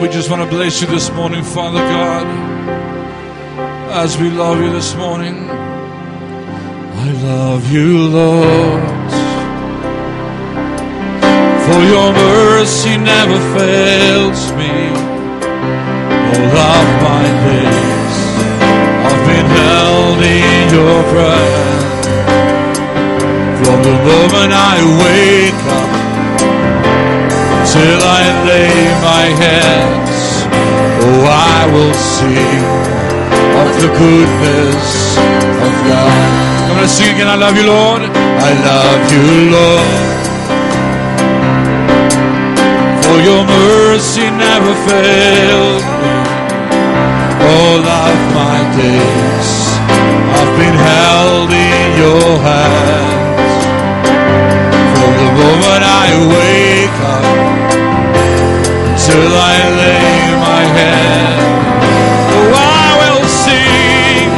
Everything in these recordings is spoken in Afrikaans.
we just want to bless you this morning, Father God, as we love you this morning. I love you, Lord, for your mercy never fails me. All of my days, I've been held in your presence from the moment I wake up till I lay my head. Oh, I will sing of the goodness of God. I'm going to sing again. I love you, Lord. I love you, Lord. For your mercy never failed me. All of my days, I've been held in your hands. From the moment I wake up till I lay my head. Oh, I will sing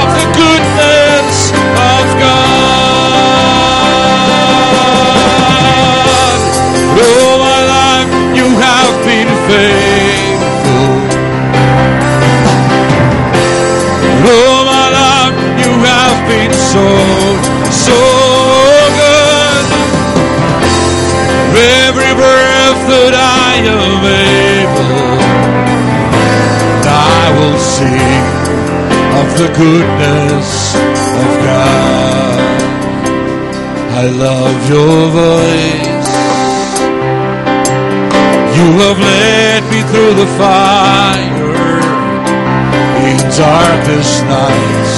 of the goodness of God. All my life you have been faithful. All my life you have been so that I am able, I will sing of the goodness of God. I love your voice. You have led me through the fire in darkest nights.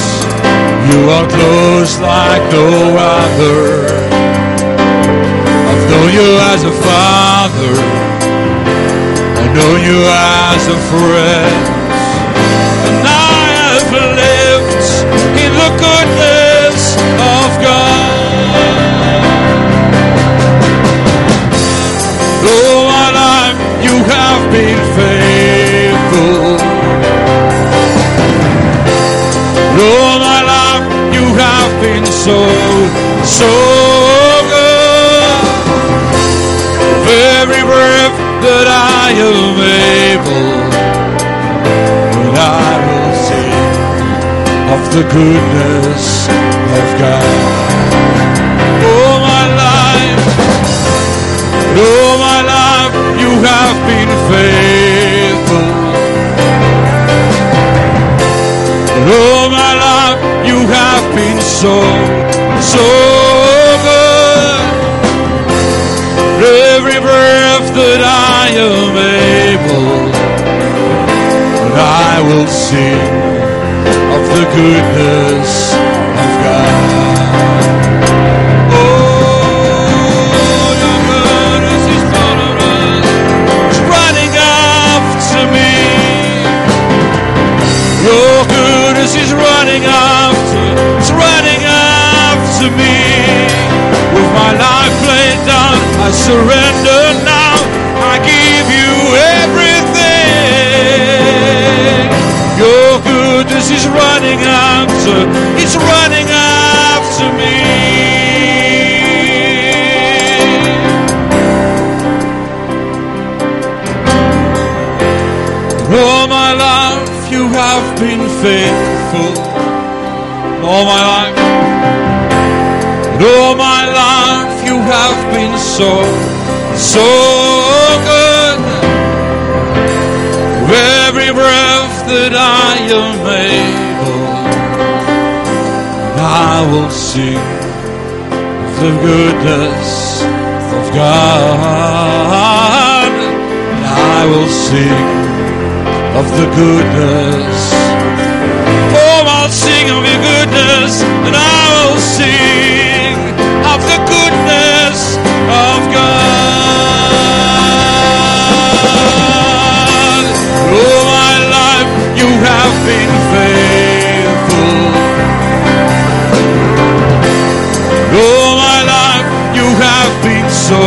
You are close like no other. I've you as a father. I know you as a friend. Of goodness. Oh, I'll sing of your goodness, and I will sing of the goodness of God. All my life you have been faithful. All my life you have been so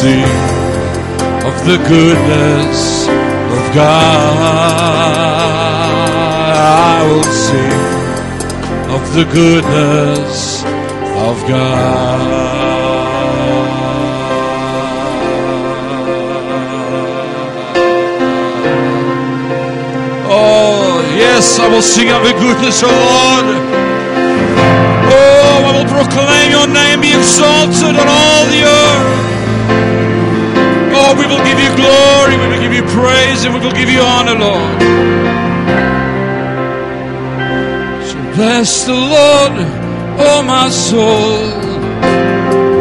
sing of the goodness of God. I will sing of the goodness of God. Oh, yes, I will sing of your goodness, O Lord. Oh, I will proclaim your name be exalted on all the earth. Oh, we will give you glory, we will give you praise, and we will give you honor, Lord. So bless the Lord, oh my soul,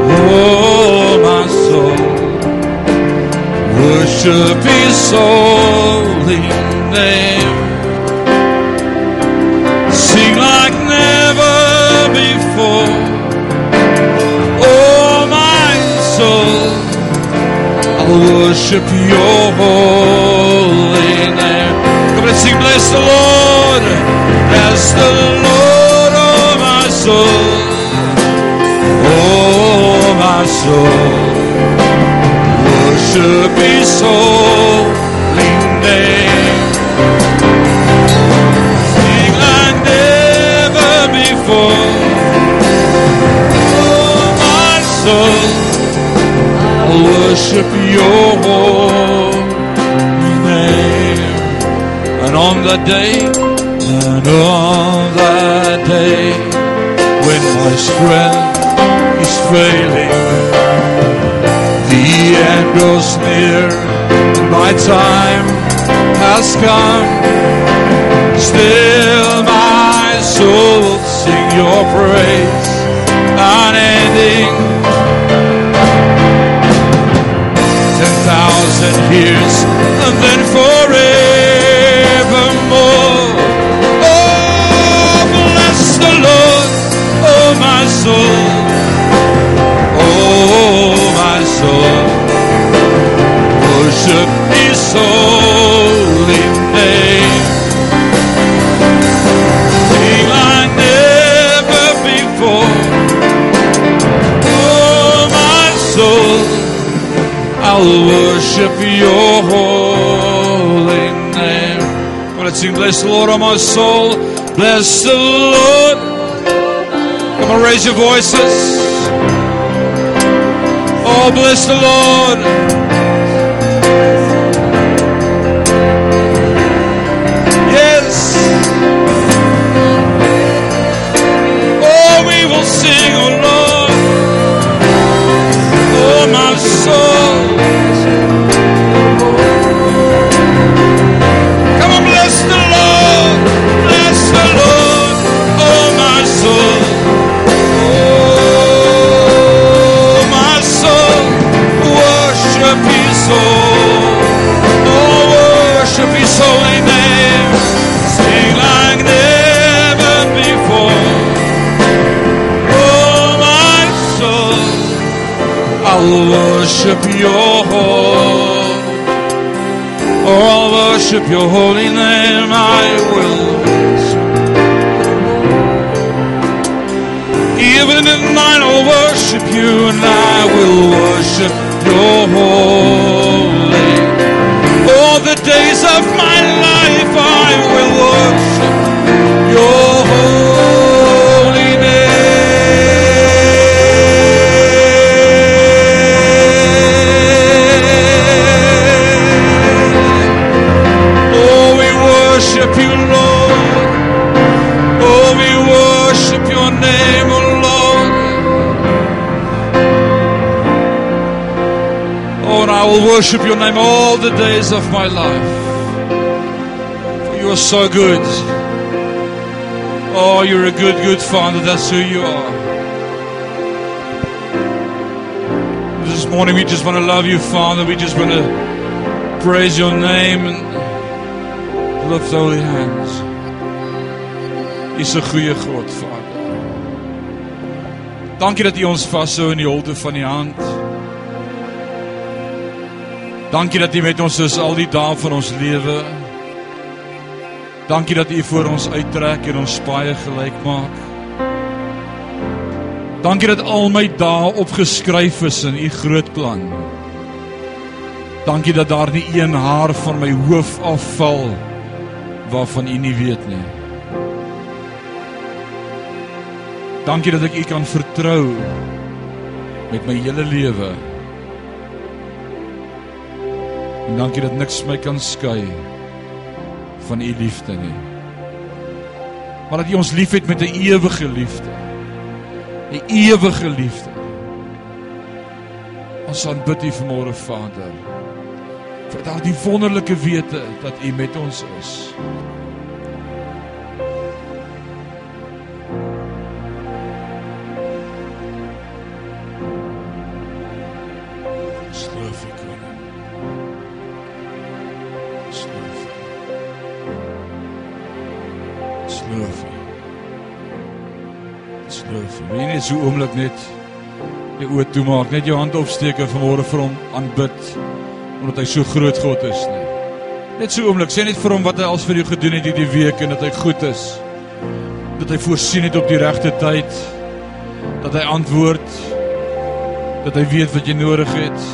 oh my soul. Worship His holy name. Sing like worship your holy name. Come on, sing, bless the Lord, bless the Lord, oh my soul, oh my soul. Worship His holy worship your name. And on that day, and on that day, when my strength is failing, the end grows near, and my time has come. Still, my soul will sing your praise, unending. Years and then forevermore. Oh, bless the Lord, oh my soul, oh my soul, worship His holy I'll worship your holy name. Come on, let's sing, bless the Lord, oh my soul. Bless the Lord. Come on, raise your voices. Oh, bless the Lord. Worship Your holy. Oh, I'll worship your holy name. I will. Even in night, I'll worship you, and I will worship your holy. All the days of my life, I will worship your worship your name all the days of my life. For you are so good. Oh, you're a good, good Father. That's who you are. This morning, we just want to love you, Father. We just want to praise your name and lift holy hands. Is 'n goeie God, Vader. Dankie dat U ons vashou in die holte van die hand. Dankie dat U met ons is al die dae van ons lewe. Dankie dat U vir ons uittrek en ons paie gelyk maak. Dankie dat al my dae opgeskryf is in U groot plan. Dankie dat daar nie een haar van my hoof afval waarvan U nie weet nie. Dankie dat ek U kan vertrou met my hele lewe. En dankie dat niks my kan skei van U liefde nie. Maar dat U ons liefhet met 'n ewige liefde. 'n Ewige liefde. Ons aanbid U vanmôre Vader. Vir daardie wonderlike wete dat U met ons is. So oomblik net jou oë toemaak, net jou hand opsteek en vanmôre vir hom aanbid omdat hy so groot God is nie. Net so oomblik, sê net vir hom wat hy als vir jou gedoen het hierdie week en dat hy goed is. Dat hy voorsien het op die regte tyd. Dat hy antwoord. Dat hy weet wat jy nodig het.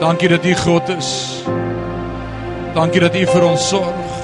Dankie dat U God is. Dankie dat U vir ons sorg.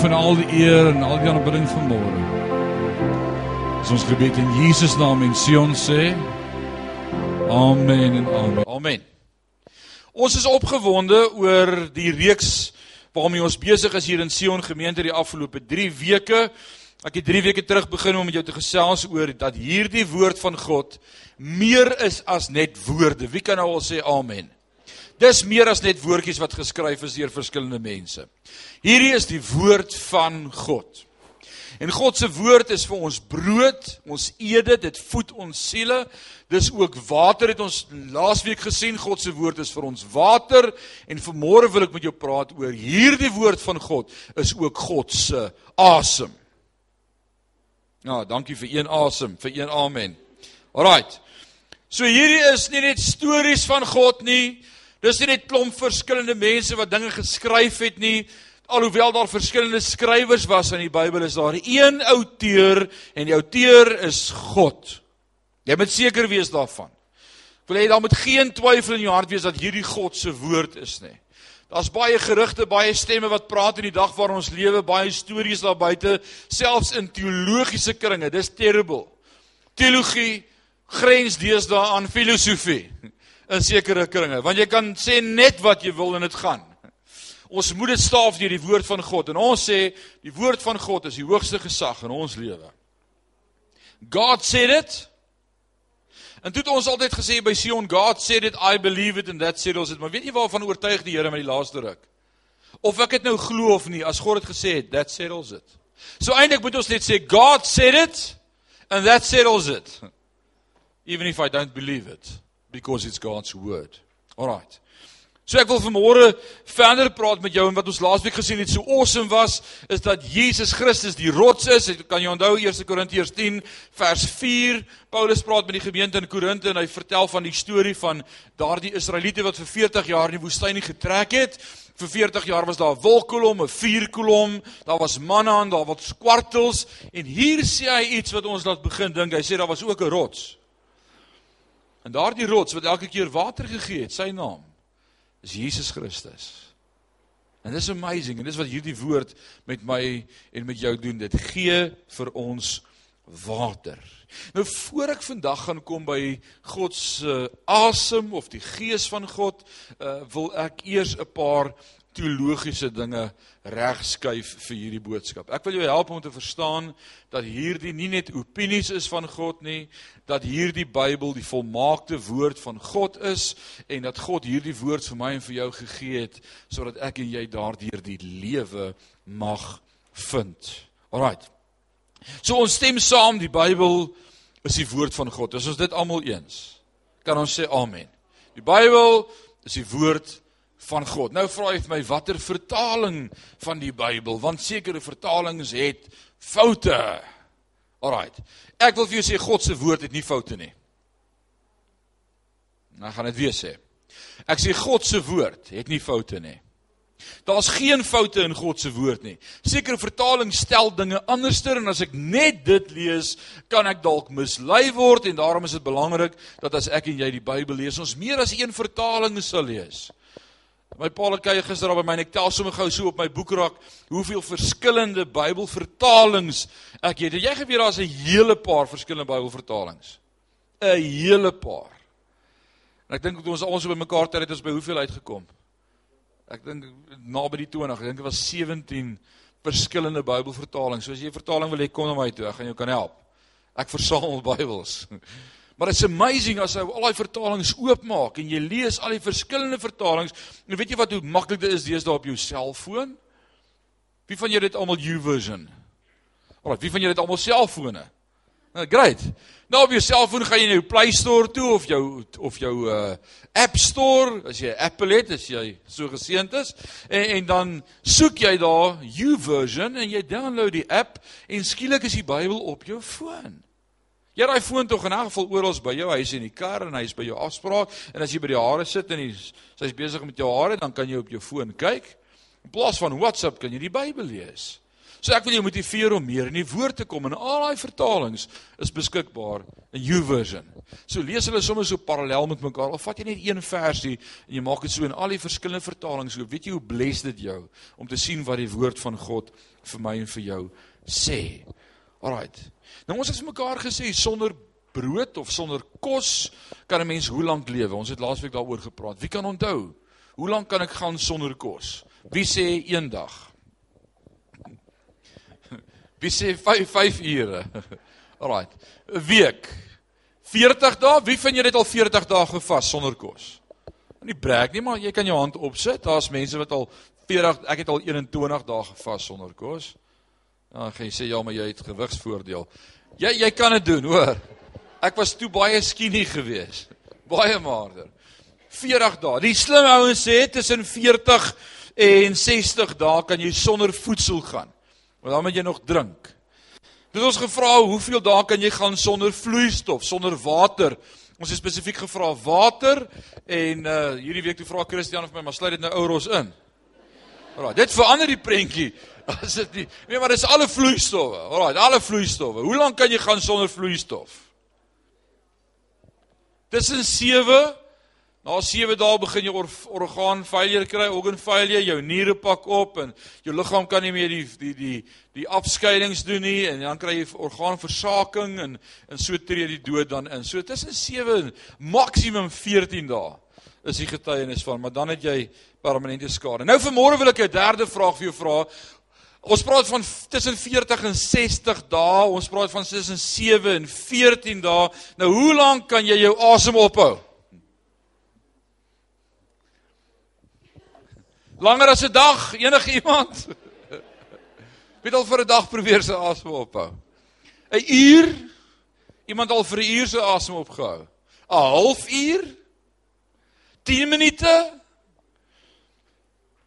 Lof en al die eer en al die aanbidding van môre. Dis ons gebed in Jesus naam en Sion sê Amen en amen. Amen. Ons is opgewonde oor die reeks waarmee ons besig is hier in Sion gemeente die afgelope 3 weke. Ek het 3 weke terug begin om met jou te gesels oor dat hierdie woord van God meer is as net woorde. Wie kan nou al sê amen? Dis meer as net woordjies wat geskryf is deur verskillende mense. Hierdie is die woord van God. En God se woord is vir ons brood, ons ede, dit voed ons siele. Dis ook water het ons laasweek gesien. God se woord is vir ons water en vanmôre wil ek met jou praat oor hierdie woord van God is ook God se asem. Ja, dankie vir een asem, vir een amen. Alraight. So hierdie is nie net stories van God nie. Dis nie net klomp verskillende mense wat dinge geskryf het nie. Alhoewel daar verskillende skrywers was in die Bybel, is daar een outeur en die outeur is God. Jy moet seker wees daarvan. Ek wil hê daar moet geen twyfel in jou hart wees dat hierdie God se woord is nie. Daar's baie gerugte, baie stemme wat praat in die dag waar ons lewe, baie stories daar buite, selfs in teologiese kringe. Dis terrible. Teologie grens deesdae aan filosofie in sekere kringe, want jy kan sê net wat jy wil en dit gaan. Ons moet dit staaf deur die woord van God en ons sê die woord van God is die hoogste gesag in ons lewe. God said it. En toe het ons altyd gesê by Sion God said it, I believe it and that settles it. Maar weet jy waarvan oortuig die Here met die laaste ruk? Of ek dit nou glo of nie, as God dit gesê het, that settles it. So eintlik moet ons net sê God said it and that settles it. Even if I don't believe it because it's God's word. Alrite. So ek wil vanmôre verder praat met jou en wat ons laasweek gesien het so awesome was is dat Jesus Christus die rots is. Kan jy onthou 1 Korintiërs 10 vers 4? Paulus praat met die gemeente in Korinte en hy vertel van die storie van daardie Israeliete wat vir 40 jaar in die woestyn getrek het. Vir 40 jaar was daar 'n wolkkolom, 'n vuurkolom, daar was manna en daar was kwartels en hier sê hy iets wat ons laat begin dink. Hy sê daar was ook 'n rots. En daardie rots wat elke keer water gegee het, sy naam is Jesus Christus. En dis amazing en dis wat hierdie woord met my en met jou doen. Dit gee vir ons water. Nou voor ek vandag gaan kom by God se uh, asem of die gees van God, uh, wil ek eers 'n paar teologiese dinge regskuif vir hierdie boodskap. Ek wil jou help om te verstaan dat hierdie nie net opinies is van God nie, dat hierdie Bybel die volmaakte woord van God is en dat God hierdie woord vir my en vir jou gegee het sodat ek en jy daardeur die lewe mag vind. Alraight. So ons stem saam, die Bybel is die woord van God. Is ons dit almal eens? Kan ons sê amen. Die Bybel is die woord van God. Nou vra jy vir my watter vertaling van die Bybel, want sekere vertalings het foute. Alraait. Ek wil vir jou sê God se woord het nie foute nie. Nou gaan dit weer sê. Ek sê God se woord het nie foute nie. Daar's geen foute in God se woord nie. Sekere vertalings stel dinge anderster en as ek net dit lees, kan ek dalk mislei word en daarom is dit belangrik dat as ek en jy die Bybel lees, ons meer as een vertaling sal lees. My pa het kyk gister by my en ek tel sommer gou so op my boekrak hoeveel verskillende Bybelvertalings ek het. Het jy geweet daar's 'n hele paar verskillende Bybelvertalings? 'n Hele paar. En ek dink toe ons al so bymekaar het, het ons by hoeveel uitgekom? ek dink naby die 20, ek dink dit was 17 verskillende Bybelvertalings. So as jy 'n vertaling wil hê, kom na my toe, ek gaan jou kan help. Ek versamel Bybels. Maar it's amazing as jy al daai vertalings oopmaak en jy lees al die verskillende vertalings. En weet jy wat hoe maklik dit is deesdae op jou selfoon? Wie van julle het almal YouVersion? Alraai, wie van julle het almal selfone? Nou great. Nou op jou selfoon gaan jy na jou Play Store toe of jou of jou uh App Store as jy Apple het, as jy so geseënd is en en dan soek jy daar YouVersion en jy download die app en skielik is die Bybel op jou foon. Jy raai foon tog in 'n geval oral by jou huis in die kar en hy's by jou afspraak en as jy by die hare sit en hy's hy's besig met jou hare dan kan jy op jou foon kyk. In plaas van WhatsApp kan jy die Bybel lees. So ek wil jou motiveer om meer in die woord te kom en al daai vertalings is beskikbaar in YouVersion. So lees hulle sommer so parallel met mekaar of vat jy net een versie en jy maak dit so in al die verskillende vertalings. So weet jy hoe bless dit jou om te sien wat die woord van God vir my en vir jou sê. Alraight. Nou ons het mekaar gesê sonder brood of sonder kos kan 'n mens hoe lank lewe? Ons het laasweek daaroor gepraat. Wie kan onthou? Hoe lank kan ek gaan sonder kos? Wie sê eendag? Wie sê 5 5 ure? Alraight. 'n Week. 40 dae. Wie van julle het al 40 dae gevas sonder kos? Nie breek nie, maar jy kan jou hand opsit. Daar's mense wat al 40, ek het al 21 dae gevas sonder kos. Dan gaan jy sê ja, maar jy het gewigsvoordeel. Jy jy kan dit doen, hoor. Ek was toe baie skinny geweest. Baie maarder. 40 dae. Die slim ouens sê tussen 40 en 60 dae kan jy sonder voedsel gaan. Maar dan moet jy nog drink. Dit ons gevra hoeveel dae kan jy gaan sonder vloeistof, sonder water? Ons het spesifiek gevra water en uh hierdie week toe vra Christian of my maar sluit dit nou ouros in. Alraai, dit verander die prentjie. As dit nie Nee, maar dis alle vloeistowwe. Alraai, alle vloeistowwe. Hoe lank kan jy gaan sonder vloeistof? Tussen 7 Na 7 dae begin jy or, orgaan failure kry, organ failure, jou niere pak op en jou liggaam kan nie meer die die die die afskeidings doen nie en dan kry jy orgaanversaking en en so tree die dood dan in. So tussen 7 maksimum 14 dae is die getuienis van, maar dan het jy permanente skade. Nou vanmôre wil ek 'n derde vraag vir jou vra. Ons praat van tussen 40 en 60 dae, ons praat van tussen 7 en 14 dae. Nou hoe lank kan jy jou asem ophou? Langer as 'n dag, enige iemand. Wie al vir 'n dag probeer sy asem ophou? 'n Uur? Iemand al vir 'n uur sy asem opgehou? 'n Halfuur? 10 minute?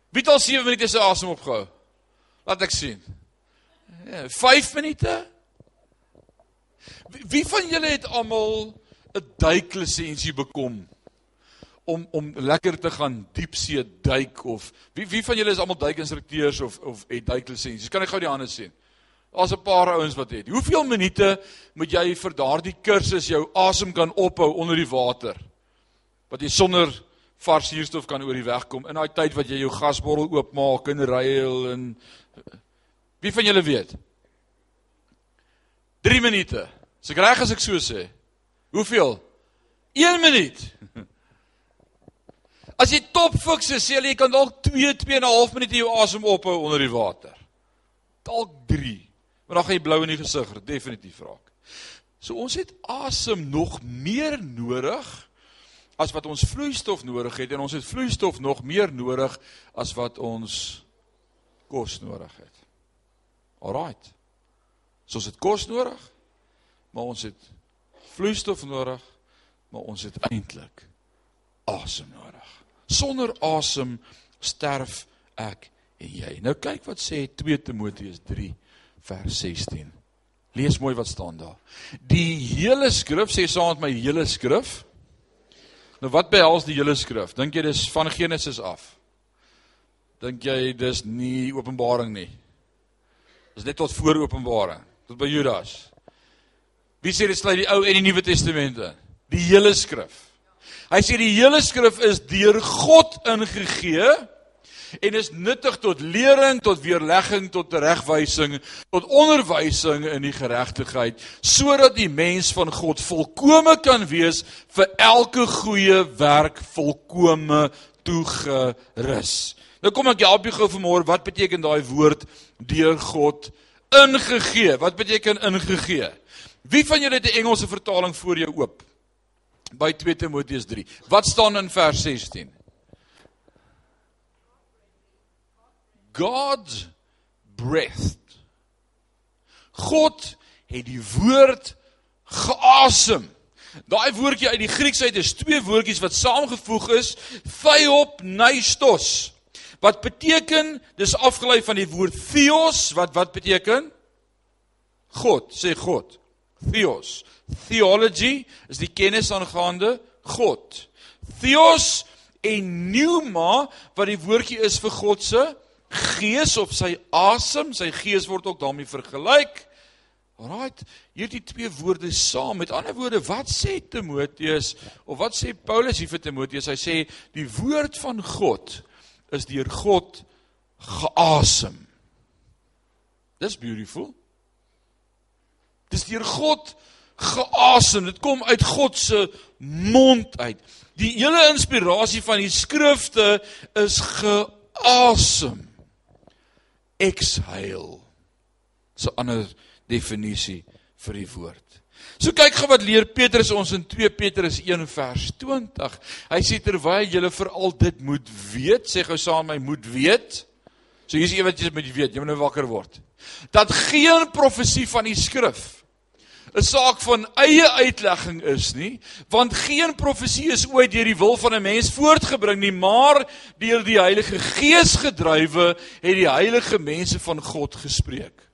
Wie al 7 minute sy asem opgehou? Laat ek sien. Ja, 5 minute? Wie van julle het almal 'n duiklisensie bekom? om om lekker te gaan diepsee duik of wie wie van julle is almal duikinstrukteurs of of het duiklisensies? Kan ek gou die hande sien? Daar's 'n paar ouens wat het. Hoeveel minute moet jy vir daardie kursus jou asem kan ophou onder die water? Wat jy sonder vars suurstof kan oor die weg kom in daai tyd wat jy jou gasbottel oopmaak en ruil en wie van julle weet? 3 minute. As ek reg as ek so sê. Hoeveel? 1 minuut. As jy top fiks is, sê jy kan dalk 2 2 en 'n half minute jou asem ophou onder die water. Dalk 3. Maar dan gaan jy blou in die gesig, definitief raak. So ons het asem nog meer nodig as wat ons vloeistof nodig het en ons het vloeistof nog meer nodig as wat ons kos nodig het. Alraight. So ons het kos nodig, maar ons het vloeistof nodig, maar ons het eintlik asem nodig. Sonder asem sterf ek en jy. Nou kyk wat sê 2 Timoteus 3 vers 16. Lees mooi wat staan daar. Die hele skrif sê saam met my hele skrif. Nou wat behels die hele skrif? Dink jy dis van Genesis af? Dink jy dis nie Openbaring nie? Dis net tot voor Openbaring, tot by Judas. Wie sê dit sluit die Ou en die Nuwe Testamente? Die hele skrif. Hy sê die hele skrif is deur God ingegee en is nuttig tot lering, tot weerlegging, tot teregwysing, tot onderwysing in die geregtigheid, sodat die mens van God volkome kan wees vir elke goeie werk volkome toegerus. Nou kom ek help jou gou vanmôre, wat beteken daai woord deur God ingegee? Wat beteken ingegee? Wie van julle het 'n Engelse vertaling voor jou oop? By 2 Timoteus 3. Wat staan in vers 16? God breathed. God het die woord geasem. Daai woordjie uit die Grieks uit is twee woordjies wat saamgevoeg is, theiop neistos. Wat beteken dis afgelei van die woord theos wat wat beteken God, sê God. Theos. Theology is die kennis aangaande God. Theos en pneuma wat die woordjie is vir God se gees of sy asem, sy gees word ook daarmee vergelyk. Alraait, hierdie twee woorde saam. Met ander woorde, wat sê Timoteus of wat sê Paulus hier vir Timoteus? Hy sê die woord van God is deur God geasem. Dis beautiful. Dis deur God geasem. Dit kom uit God se mond uit. Die hele inspirasie van die skrifte is geasem exhale. So 'n ander definisie vir die woord. So kyk gou wat leer Petrus ons in 2 Petrus 1 vers 20. Hy sê terwyl julle veral dit moet weet, sê gou saam my moet weet. So hier's een wat jy moet weet, jy moet nou wakker word. Dat geen profesie van die skrif 'n saak van eie uitlegging is nie, want geen profesie is ooit deur die wil van 'n mens voortgebring nie, maar deur die Heilige Gees gedrywe het die heilige mense van God gespreek.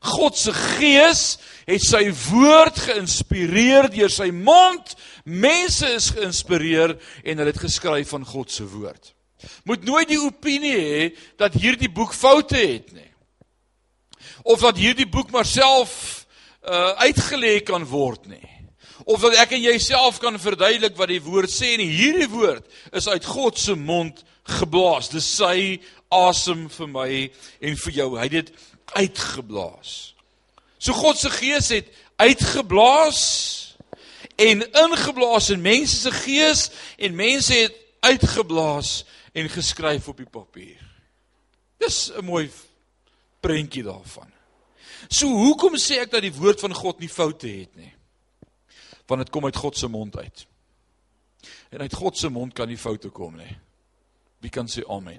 God se Gees het sy woord geïnspireer deur sy mond. Mense is geïnspireer en hulle het geskryf van God se woord. Moet nooit die opinie hê dat hierdie boek foute het nie. Of dat hierdie boek maar self uh uitgelê kan word nie. Of dat ek en jy self kan verduidelik wat die woord sê en hierdie woord is uit God se mond geblaas. Dis sy asem vir my en vir jou. Hy het dit uitgeblaas. So God se gees het uitgeblaas en ingeblaas in mense se gees en mense het uitgeblaas en geskryf op die papier. Dis 'n mooi prentjie daarvan. So hoekom sê ek dat die woord van God nie foute het nie? Want dit kom uit God se mond uit. En uit God se mond kan nie foute kom nie. Wie kan sê amen?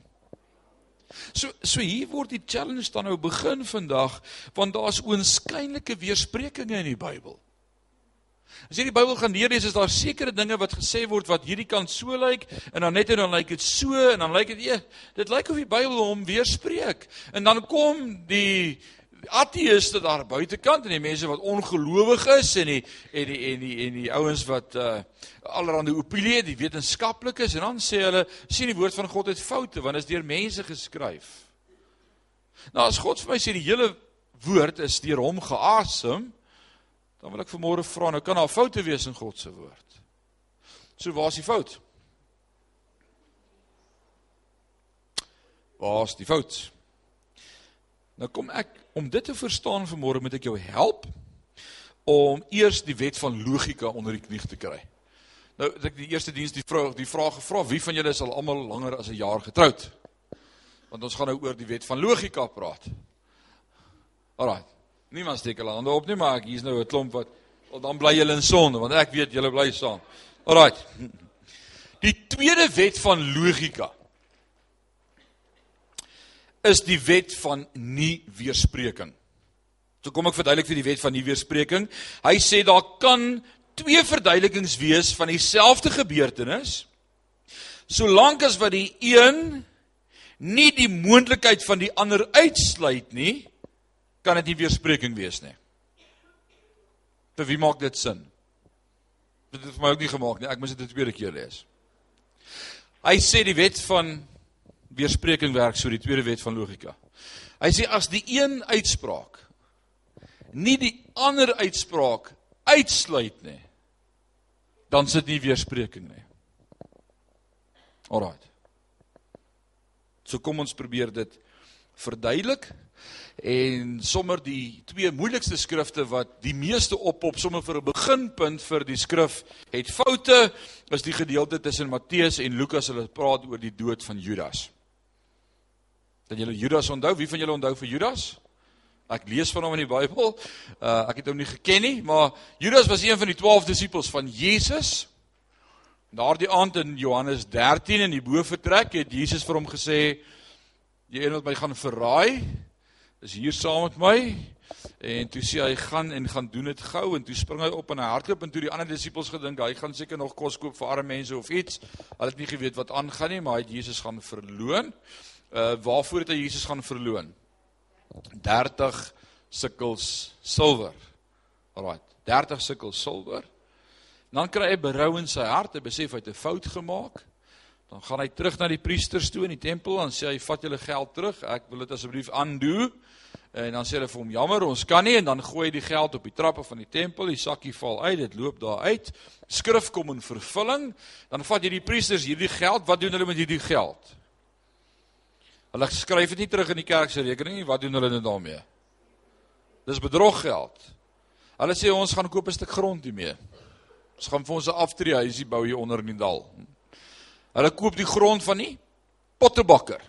So so hier word die challenge dan nou begin vandag want daar's oënskynlike weersprekinge in die Bybel. As jy die Bybel gaan lees, is daar sekere dinge wat gesê word wat hierdie kant so lyk en dan net en dan lyk dit so en dan lyk dit e, dit lyk of die Bybel hom weerspreek. En dan kom die ateëste daar buitekant en die mense wat ongelowig is en die en die en die en die ouens wat uh allerhande opinie, die wetenskaplikes en dan sê hulle sien die woord van God het foute want dit is deur mense geskryf. Nou as God vir my sê die hele woord is deur hom geasem, dan wil ek vanmôre vra, nou kan daar foute wees in God se woord. So waar is die fout? Waar is die fout? Nou kom ek om dit te verstaan vanmôre moet ek jou help om eers die wet van logika onder die knie te kry. Nou ek die eerste diens die vraag die vraag gevra wie van julle is al almal langer as 'n jaar getroud? Want ons gaan nou oor die wet van logika praat. Alraai. Niemand steek hulle hande op nie, maar ek hier's nou 'n klomp wat dan bly julle in sonde want ek weet julle bly saam. Alraai. Die tweede wet van logika is die wet van nie weerspreking. So kom ek verduidelik vir die wet van nie weerspreking. Hy sê daar kan twee verduidelikings wees van dieselfde gebeurtenis solank as wat die een nie die moontlikheid van die ander uitsluit nie, kan dit nie weerspreking wees nie. Vir wie maak dit sin? Dit het vir my ook nie gemaak nie. Ek moes dit 'n tweede keer lees. Hy sê die wet van weerspreking werk so die tweede wet van logika. Hy sê as die een uitspraak nie die ander uitspraak uitsluit nie, dan sit nie weerspreking nie. Alraai. So kom ons probeer dit verduidelik en sommer die twee moeilikste skrifte wat die meeste oppop sommer vir 'n beginpunt vir die skrif het foute is die gedeelte tussen Matteus en Lukas hulle praat oor die dood van Judas. Dan julle Judas onthou, wie van julle onthou vir Judas? Ek lees van hom in die Bybel. Uh ek het hom nie geken nie, maar Judas was een van die 12 disippels van Jesus. Daardie aand in Johannes 13 in die boefretrek het Jesus vir hom gesê: "Die een wat my gaan verraai, is hier saam met my." En toe sê hy: "Gaan en gaan doen dit gou." En toe spring hy op en hy hardloop en toe die ander disippels gedink hy gaan seker nog kos koop vir arme mense of iets. Hulle het nie geweet wat aangaan nie, maar hy het Jesus gaan verloon. Uh waarvoor het hy Jesus gaan verloon? 30 sikkels silwer. Alraai, 30 sikkels silwer. Dan kry hy berou in sy hart, hy besef hy het 'n fout gemaak. Dan gaan hy terug na die priesters toe in die tempel en sê hy vat julle geld terug. Ek wil dit asseblief aandoen. En dan sê hulle vir hom jammer, ons kan nie en dan gooi hy die geld op die trappe van die tempel. Die sakkie val uit, dit loop daar uit. Skrif kom in vervulling. Dan vat hierdie priesters hierdie geld. Wat doen hulle met hierdie geld? Hulle skryf dit nie terug in die kerk se rekening nie. Wat doen hulle nou daarmee? Dis bedroggeld. Hulle sê ons gaan koop 'n stuk grond hiermee. Ons gaan vir ons 'n aftreehuisie bou hier onder in die dal. Hulle koop die grond van die pottebakker.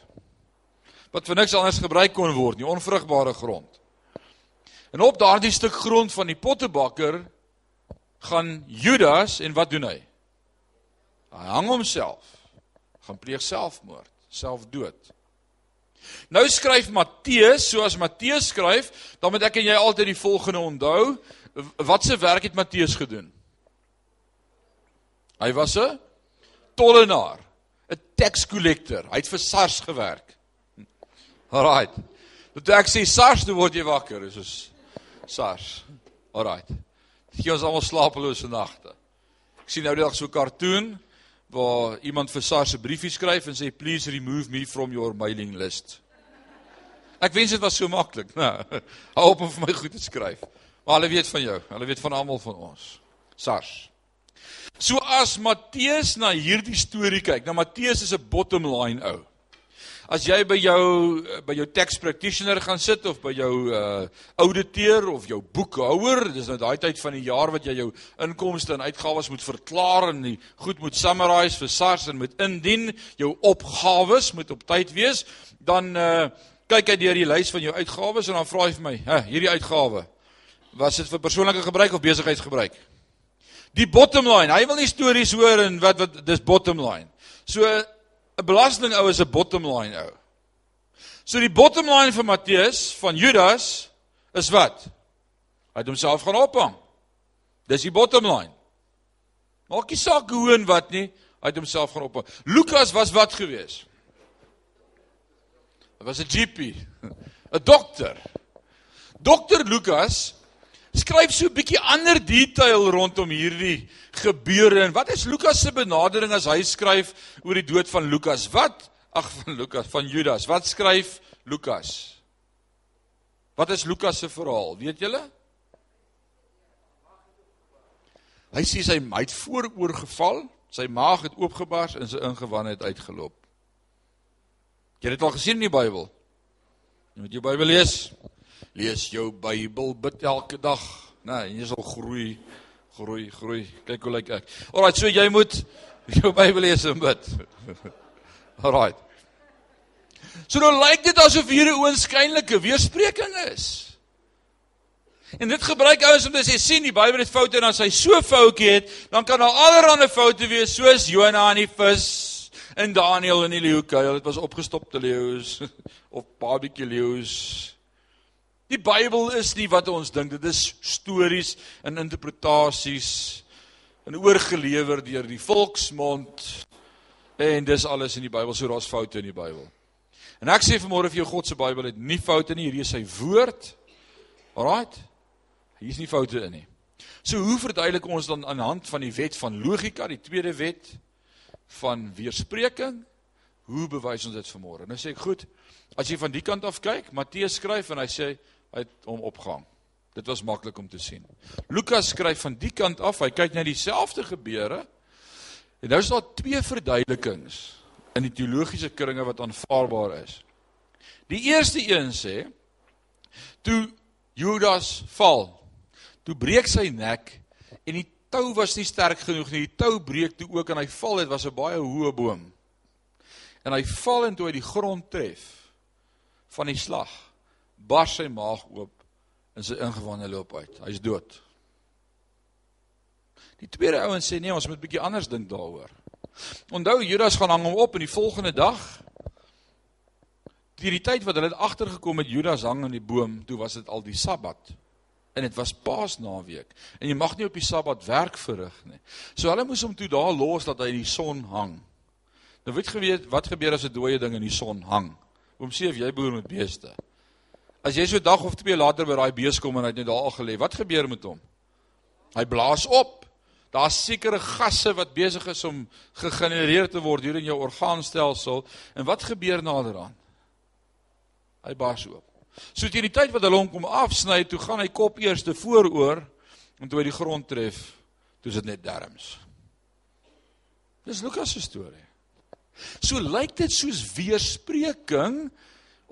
Wat vir niks anders gebruik kon word nie, onvrugbare grond. En op daardie stuk grond van die pottebakker gaan Judas en wat doen hy? Hy hang homself. Gaan pleeg selfmoord, selfdood. Nou skryf Matteus, soos Matteus skryf, dan moet ek en jy altyd die volgende onthou. Wat se werk het Matteus gedoen? Hy was 'n tollenaar, 'n tax collector. Hy het vir SARS gewerk. Alraight. Toe ek sê SARS, toe word jy wakker, dis soos SARS. Alraight. Dit gee ons almal slapelose nagte. Ek sien nou die dag so 'n cartoon waar iemand vir SARS 'n briefie skryf en sê please remove me from your mailing list. Ek wens dit was so maklik, né? Nou, hou op om vir my goed te skryf. Maar hulle weet van jou, hulle weet van almal van ons. SARS. So as Matteus na hierdie storie kyk, nou Matteus is 'n bottom line ou. As jy by jou by jou tax practitioner gaan sit of by jou uh ouditeur of jou boekhouer, dis nou daai tyd van die jaar wat jy jou inkomste en uitgawes moet verklaar en die goed moet summarize vir SARS en moet indien, jou opgawes moet op tyd wees, dan uh kyk hy deur die lys van jou uitgawes en dan vra hy vir my, "Hæ, hierdie uitgawe, was dit vir persoonlike gebruik of besigheidsgebruik?" Die bottom line, hy wil nie stories hoor en wat wat dis bottom line. So 'n belasting ou is 'n bottom line ou. So die bottom line vir Matteus van Judas is wat? Hy het homself gaan ophang. Dis die bottom line. Maak nie saak hoe en wat nie, hy het homself gaan ophang. Lukas was wat gewees? Hy was 'n GP, 'n dokter. Dokter Lukas skryf so 'n bietjie ander detail rondom hierdie gebeure en wat is Lukas se benadering as hy skryf oor die dood van Lukas? Wat ag van Lukas van Judas. Wat skryf Lukas? Wat is Lukas se verhaal? Weet julle? Hy sê sy hy het vooroor geval, sy maag het oopgebars en sy ingewand het uitgeloop. Jy het dit al gesien in die Bybel. Jy moet jou Bybel lees lees jou Bybel, bid elke dag, né, nee, jy sal groei, groei, groei. Kyk hoe lyk ek. Alraai, so jy moet jou Bybel lees en bid. Alraai. So nou lyk dit asof hier 'n oënskynlike weerspreking is. En dit gebruik ouens om te sê sien die Bybel het foute en as hy so foutjie het, dan kan daar allerlei foute wees soos Jonah en die vis en Daniel in die leeukuil. Dit was opgestopte leeu's of barbecue leeu's. Die Bybel is nie wat ons dink dit is stories en interpretasies en oorgelewer deur die volksmond en dis alles in die Bybel so daar's foute in die Bybel. En ek sê vanmôre vir jou God se Bybel het nie foute nie, hierdie is sy woord. Alraight. Hier's nie foute in nie. So hoe verduidelik ons dan aan hand van die wet van logika, die tweede wet van weerspreking? Hoe bewys ons dit vanmôre? Nou sê ek goed, as jy van die kant af kyk, Matteus skryf en hy sê het hom opgehang. Dit was maklik om te sien. Lukas skryf van die kant af, hy kyk na dieselfde gebeure. En nou is daar twee verduidelikings in die teologiese kringe wat aanvaarbaar is. Die eerste een sê toe Judas val, toe breek sy nek en die tou was nie sterk genoeg nie. Die tou breek toe ook en hy val, dit was 'n baie hoë boom. En hy val en toe hy die grond tref van die slag, bars sy maag oop en sy ingewande loop uit. Hy's dood. Die tweede ouens sê nee, ons moet bietjie anders dink daaroor. Onthou Judas gaan hang hom op en die volgende dag die, tyd wat hulle agtergekom het Judas hang aan die boom, toe was dit al die Sabbat en dit was Paasnaweek en jy mag nie op die Sabbat werk verrig nie. So hulle moes hom toe daar los dat hy in die son hang. Nou weet geweet wat gebeur as 'n dooie ding in die son hang? Oom sê of jy boer met beeste. As jy so dag of twee later by daai bees kom en hy het net daar al gelê, wat gebeur met hom? Hy blaas op. Daar's sekere gasse wat besig is om gegenereer te word hier in jou orgaanstelsel en wat gebeur naderhand? Hy bars oop. So teen die tyd wat hulle hom kom afsny, toe gaan hy kop eers te vooroor en toe hy die grond tref, toe is dit net darmes. Dis Lukas se storie. So lyk dit soos weerspreking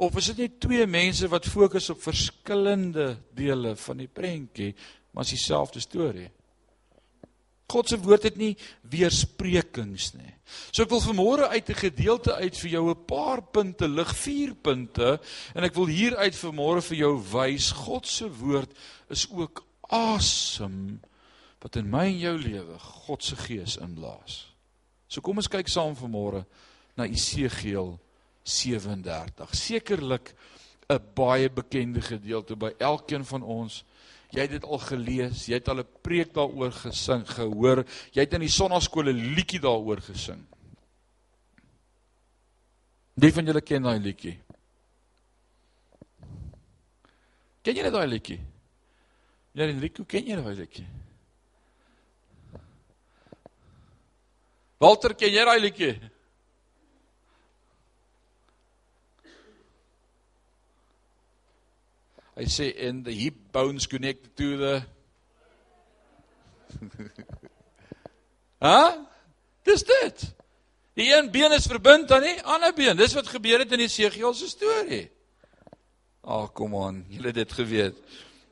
of is dit net twee mense wat fokus op verskillende dele van die prentjie, maar dieselfde storie. God se woord het nie weersprekings nie. So ek wil vanmôre uit 'n gedeelte uit vir jou 'n paar punte lig, vier punte en ek wil hier uit vanmôre vir jou wys God se woord is ook asem wat in my en jou lewe God se gees inblaas. So kom ons kyk saam vanmôre na Esegiel 37. Sekerlik 'n baie bekende gedeelte by elkeen van ons Jy het dit al gelees, jy het al 'n preek daaroor gesing, gehoor. Jy het in die sonnaskool 'n liedjie daaroor gesing. Wie van julle ken daai liedjie? Ken jy daai liedjie? Ja, Enrico, ken jy daai liedjie? Walter, ken jy daai liedjie? Hy sê in the hip bones connected to the Ha? Dis dit. Die een been is verbind aan die ander been. Dis wat gebeur het in Esegiel se storie. Ag, oh, kom aan, julle het dit geweet.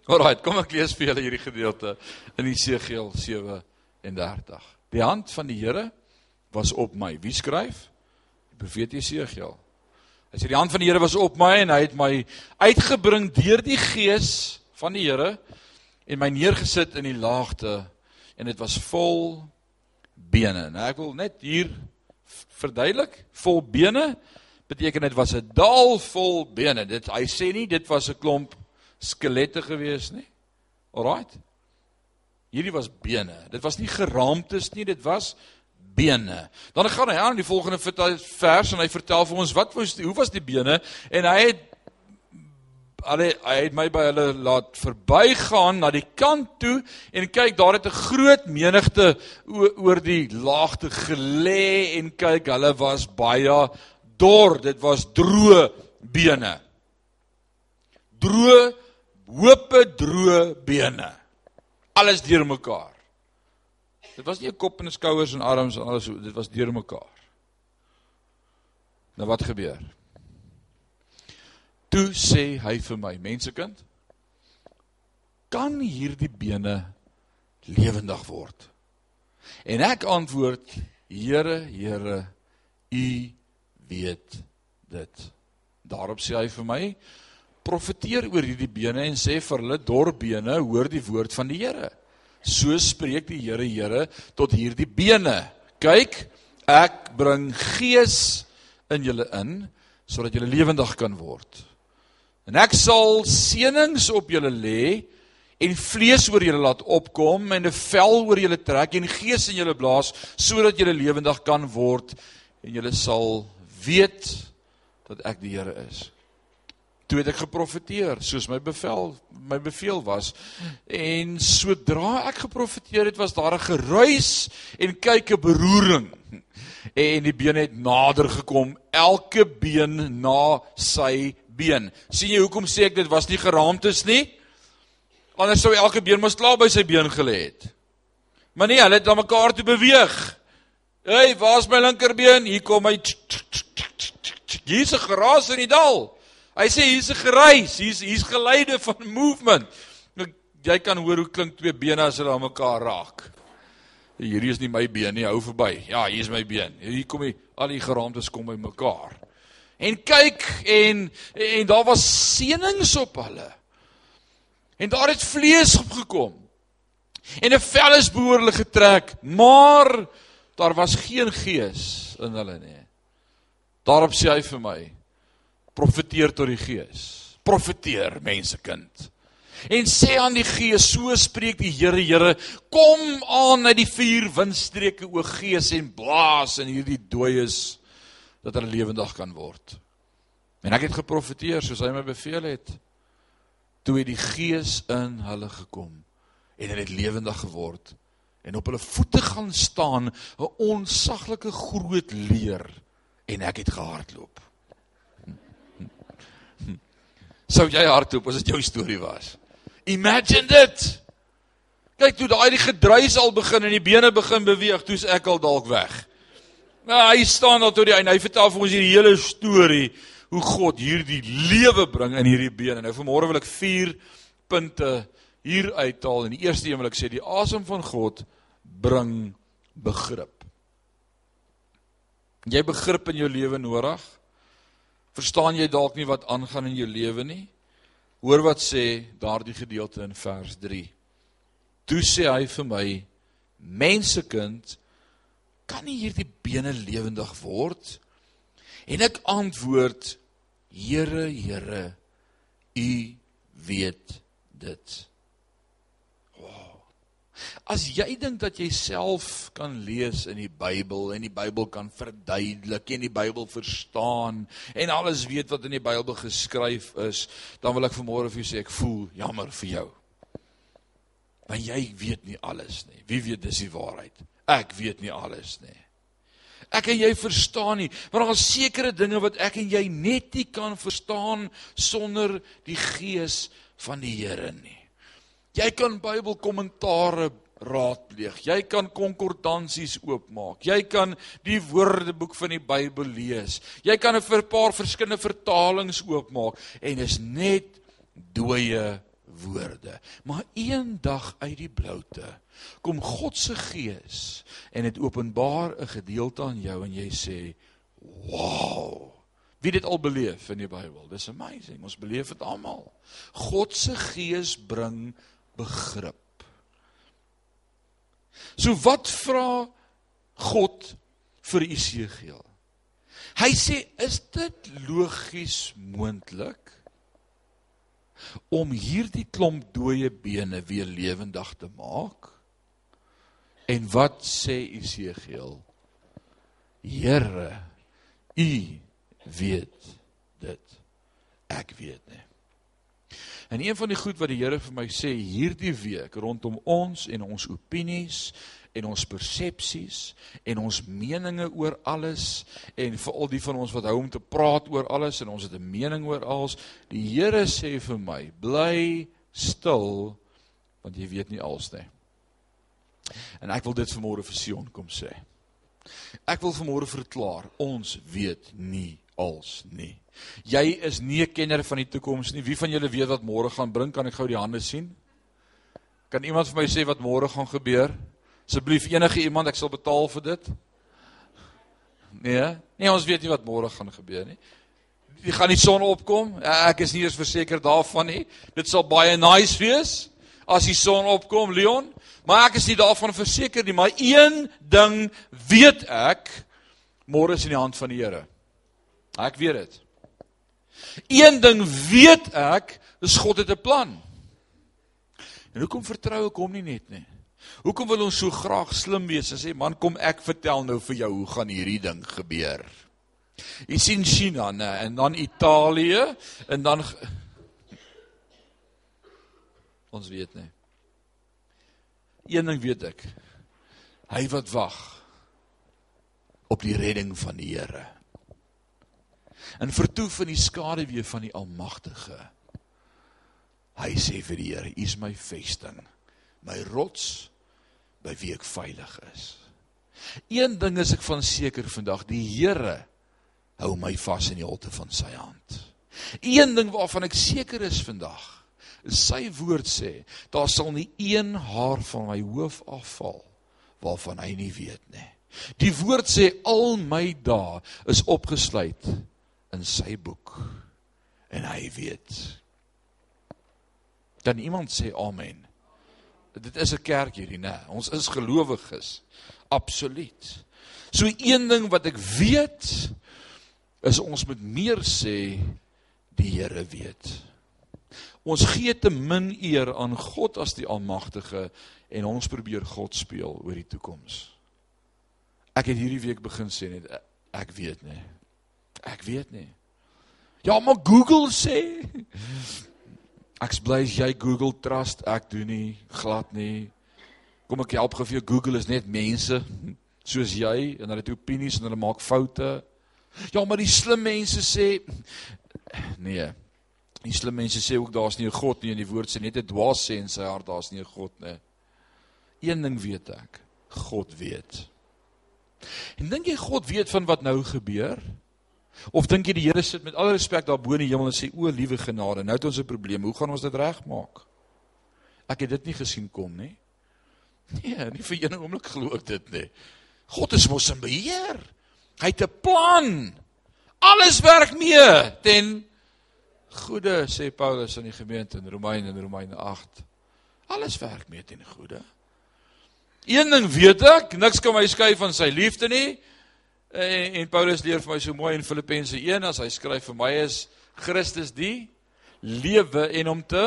Alraai, kom ek lees vir julle hierdie gedeelte in Esegiel 37. Die hand van die Here was op my. Wie skryf? Die profeet Esegiel. Hy sê die hand van die Here was op my en hy het my uitgebring deur die gees van die Here en my neergesit in die laagte en dit was vol bene. Nou ek wil net hier verduidelik, vol bene beteken dit was 'n dal vol bene. Dit hy sê nie dit was 'n klomp skelette gewees nie. Alraight. Hierdie was bene. Dit was nie geraamtes nie, dit was bene. Dan gaan hy aan die volgende vers en hy vertel vir ons wat was die, hoe was die bene? En hy het Hulle hy het my by hulle laat verbygaan na die kant toe en kyk daar het 'n groot menigte oor die laagte gelê en kyk hulle was baie dor. Dit was droë bene. Droë hoope droë bene. Alles deurmekaar Dit was nie 'n kop en 'n skouers en arms en alles, dit was deurmekaar. Nou wat gebeur? Toe sê hy vir my, mensekind, kan hierdie bene lewendig word? En ek antwoord, Here, Here, U weet dit. Daarop sê hy vir my, profeteer oor hierdie bene en sê vir hulle dorbene, hoor die woord van die Here. So spreek die Here Here tot hierdie bene. Kyk, ek bring gees in julle in sodat julle lewendig kan word. En ek sal seënings op julle lê en vlees oor julle laat opkom en 'n vel oor julle trek en gees in julle blaas sodat julle lewendig kan word en julle sal weet dat ek die Here is. Toe het ek geprofeteer soos my bevel my beveel was en sodra ek geprofeteer het was daar 'n geruis en kyk 'n beroering en die been het nader gekom elke been na sy been. sien jy hoekom sê ek dit was nie geraamtes nie? Anders sou elke been mos klaar by sy been gelê het. Maar nee, hulle het na mekaar toe beweeg. Hey, waar's my linkerbeen? Hier kom hy. Hier's 'n geraas in die dal. Hy sê hier's 'n geruis, hier's hier's geluide van movement. Jy kan hoor hoe klink twee bene as hulle aan mekaar raak. Hierdie is nie my been nie, hou verby. Ja, hier is my been. Hier kom hy, al die geraamtes kom by mekaar. En kyk en en daar was seënings op hulle. En daar het vlees opgekom. En 'n vel is behoorlik getrek, maar daar was geen gees in hulle nie. Daarop sê hy vir my: Profeteer tot die gees. Profeteer, mensekind. En sê aan die gees, so spreek die Here, Here, kom aan uit die vier windstreke o gees en blaas in hierdie dooies dat hulle lewendig kan word. En ek het geprofeteer soos hy my beveel het toe het die gees in hulle gekom en hulle het lewendig geword en op hulle voete gaan staan 'n onsaglike groot leer en ek het gehardloop. Sou jy hardloop as dit jou storie was? Imagine dit. Kyk toe daai die gedruis al begin en die bene begin beweeg, toe's ek al dalk weg. Nou hy staan daar tot die einde. Hy vertel vir ons hierdie hele storie hoe God hierdie lewe bring in hierdie bene. Nou vanmôre wil ek 4 punte hier uithaal. En die eerste een wil ek sê die asem van God bring begrip. Jy begrip in jou lewe nodig? Verstaan jy dalk nie wat aangaan in jou lewe nie? Hoor wat sê daardie gedeelte in vers 3. Toe sê hy vir my: Mensekind, kan nie hierdie bene lewendig word? En ek antwoord: Here, Here, U weet dit. As jy dink dat jy self kan lees in die Bybel en die Bybel kan verduidelik en die Bybel verstaan en alles weet wat in die Bybel geskryf is, dan wil ek vanmôre vir jou sê ek voel jammer vir jou. Want jy weet nie alles nie. Wie weet dis die waarheid? Ek weet nie alles nie. Ek en jy verstaan nie, want daar is sekere dinge wat ek en jy net nie kan verstaan sonder die gees van die Here nie. Jy kan Bybelkommentare raadpleeg. Jy kan konkordansies oopmaak. Jy kan die Woordeboek van die Bybel lees. Jy kan 'n paar verskillende vertalings oopmaak en is net dooie woorde. Maar eendag uit die bloute kom God se gees en dit openbaar 'n gedeelte aan jou en jy sê, "Wow." Wie dit al beleef in die Bybel. Dis amazing. Ons beleef dit almal. God se gees bring begrip. So wat vra God vir Isegiel? Hy sê, "Is dit logies moontlik om hierdie klomp dooie bene weer lewendig te maak?" En wat sê Esegiel? Here, U weet dit. Ek weet nie. En een van die goed wat die Here vir my sê hierdie week rondom ons en ons opinies en ons persepsies en ons meninge oor alles en veral die van ons wat hou om te praat oor alles en ons het 'n mening oor alles. Die Here sê vir my, bly stil want jy weet nie alles nie. En ek wil dit vanmôre vir Sion kom sê. Ek wil vanmôre verklaar, ons weet nie als nie. Jy is nie 'n kenner van die toekoms nie. Wie van julle weet wat môre gaan bring? Kan ek gou die hande sien? Kan iemand vir my sê wat môre gaan gebeur? Asseblief enige iemand, ek sal betaal vir dit. Nee, nee, ons weet nie wat môre gaan gebeur nie. Die gaan die son opkom. Ek is nie eens verseker daarvan nie. Dit sal baie nice wees as die son opkom, Leon. Maar ek is nie daarvan verseker nie, maar een ding weet ek, môre is in die hand van die Here. Ek weet dit. Een ding weet ek, is God het 'n plan. En hoekom vertrou ek hom nie net nie? Hoekom wil ons so graag slim wees en sê man kom ek vertel nou vir jou hoe gaan hierdie ding gebeur? Jy sien China nê en dan Italië en dan ons weet nie. Een ding weet ek. Hy wat wag op die redding van die Here. En vertoef in die skaduwee van die Almagtige. Hy sê vir die Here, U is my vesting, my rots by wie ek veilig is. Een ding is ek van seker vandag, die Here hou my vas in die holte van sy hand. Een ding waarvan ek seker is vandag, is sy woord sê, daar sal nie een haar van my hoof afval waarvan hy nie weet nie. Die woord sê al my dae is opgesluit in sy boek en hy weet. Dan iemand sê amen. Dit is 'n kerk hierdie, né? Ons is gelowiges. Absoluut. So een ding wat ek weet is ons moet meer sê die Here weet. Ons gee te min eer aan God as die Almagtige en ons probeer God speel oor die toekoms. Ek het hierdie week begin sê net ek weet nie. Ek weet nie. Ja, maar Google sê Ek's bly as jy Google trust, ek doen nie glad nie. Kom ek help gou vir jou Google is net mense soos jy en hulle het opinies en hulle maak foute. Ja, maar die slim mense sê nee. Die slim mense sê ook daar's nie 'n God nie en die woord sê net 'n dwaas sê in sy hart daar's nie 'n God nie. Een ding weet ek, God weet. En dink jy God weet van wat nou gebeur? Of dink jy die Here sit met alle respek daar bo in die hemel en sê o, liewe genade, nou het ons 'n probleem. Hoe gaan ons dit regmaak? Ek het dit nie gesien kom nie. Nee, nie vir een oomblik glo ek dit nie. God is mos in beheer. Hy het 'n plan. Alles werk mee ten goeie, sê Paulus aan die gemeente in Romeine in Romeine 8. Alles werk mee ten goeie. Een ding weet ek, niks kan my skei van sy liefde nie. En, en Paulus leer vir my so mooi in Filippense 1 as hy skryf vir my is Christus die lewe en om te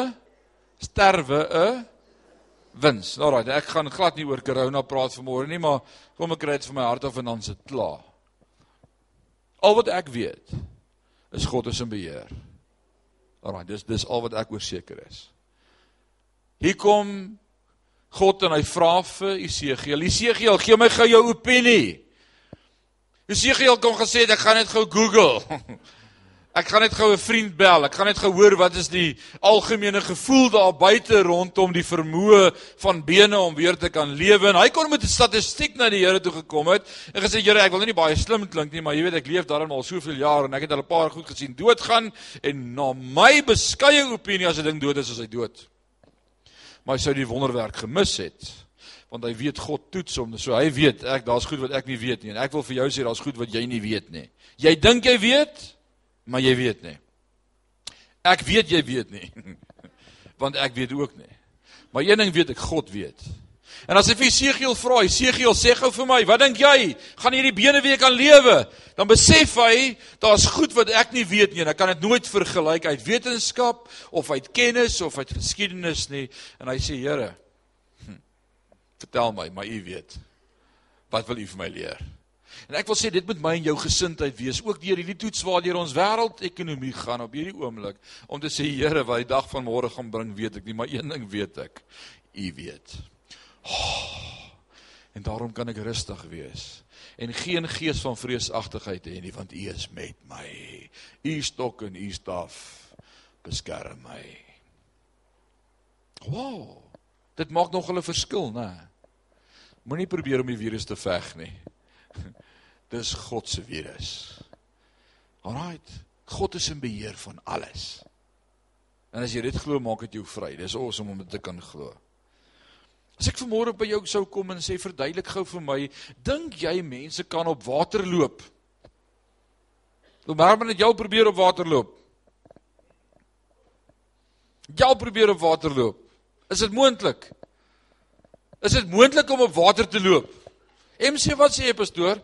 sterwe 'n wins. Alraai, ek gaan glad nie oor corona praat vanmôre nie, maar kom ek kry dit van my hart af en dan se klaar. Al wat ek weet is God is in beheer. Alraai, dis dis al wat ek oor seker is. Hier kom God en hy vra vir Esegiel, Esegiel, gee my gou jou opinie. Esegiel kom gesê ek gaan net gou Google. Ek gaan net gou 'n vriend bel. Ek gaan net gou hoor wat is die algemene gevoel daar buite rondom die vermoë van bene om weer te kan lewe. En hy kon met 'n statistiek na die Here toe gekom het en gesê Here, ek wil nie baie slim klink nie, maar jy weet ek leef daarin al soveel jaar en ek het al 'n paar goed gesien doodgaan en na my beskeie opinie as 'n ding dood is as hy dood. Maar hy sou die wonderwerk gemis het want hy weet God toets hom. So hy weet ek daar's goed wat ek nie weet nie en ek wil vir jou sê daar's goed wat jy nie weet nie. Jy dink jy weet, maar jy weet nie. Ek weet jy weet nie. Want ek weet ook nie. Maar een ding weet ek, God weet. En as hy vir Esegiel vra, Esegiel sê gou vir my, wat dink jy? Gaan hierdie bene weer kan lewe? Dan besef hy, daar's goed wat ek nie weet nie en ek kan dit nooit vergelyk uit wetenskap of uit kennis of uit geskiedenis nie. En hy sê, Here, Vertel my, maar u weet. Wat wil u vir my leer? En ek wil sê dit moet my en jou gesindheid wees, ook deur hierdie toets waardeur ons wêreldekonomie gaan op hierdie oomblik om te sê Here, wat die dag van môre gaan bring, weet ek nie, maar een ding weet ek. U weet. Oh, en daarom kan ek rustig wees en geen gees van vreesagtigheid hê nie, want u is met my. U stok en u staf beskerm my. Wow. Dit maak nog 'n verskil, né? Moenie probeer om die virus te veg nie. Dis God se virus. Alraight. God is in beheer van alles. En as jy dit glo, maak dit jou vry. Dis awesome om dit te kan glo. As ek vanmôre by jou sou kom en sê verduidelik gou vir my, dink jy mense kan op water loop? Hoe maar men dit jou probeer op water loop? Jy probeer op water loop. Is dit moontlik? Is dit moontlik om op water te loop? MC wat sê jy pastoor?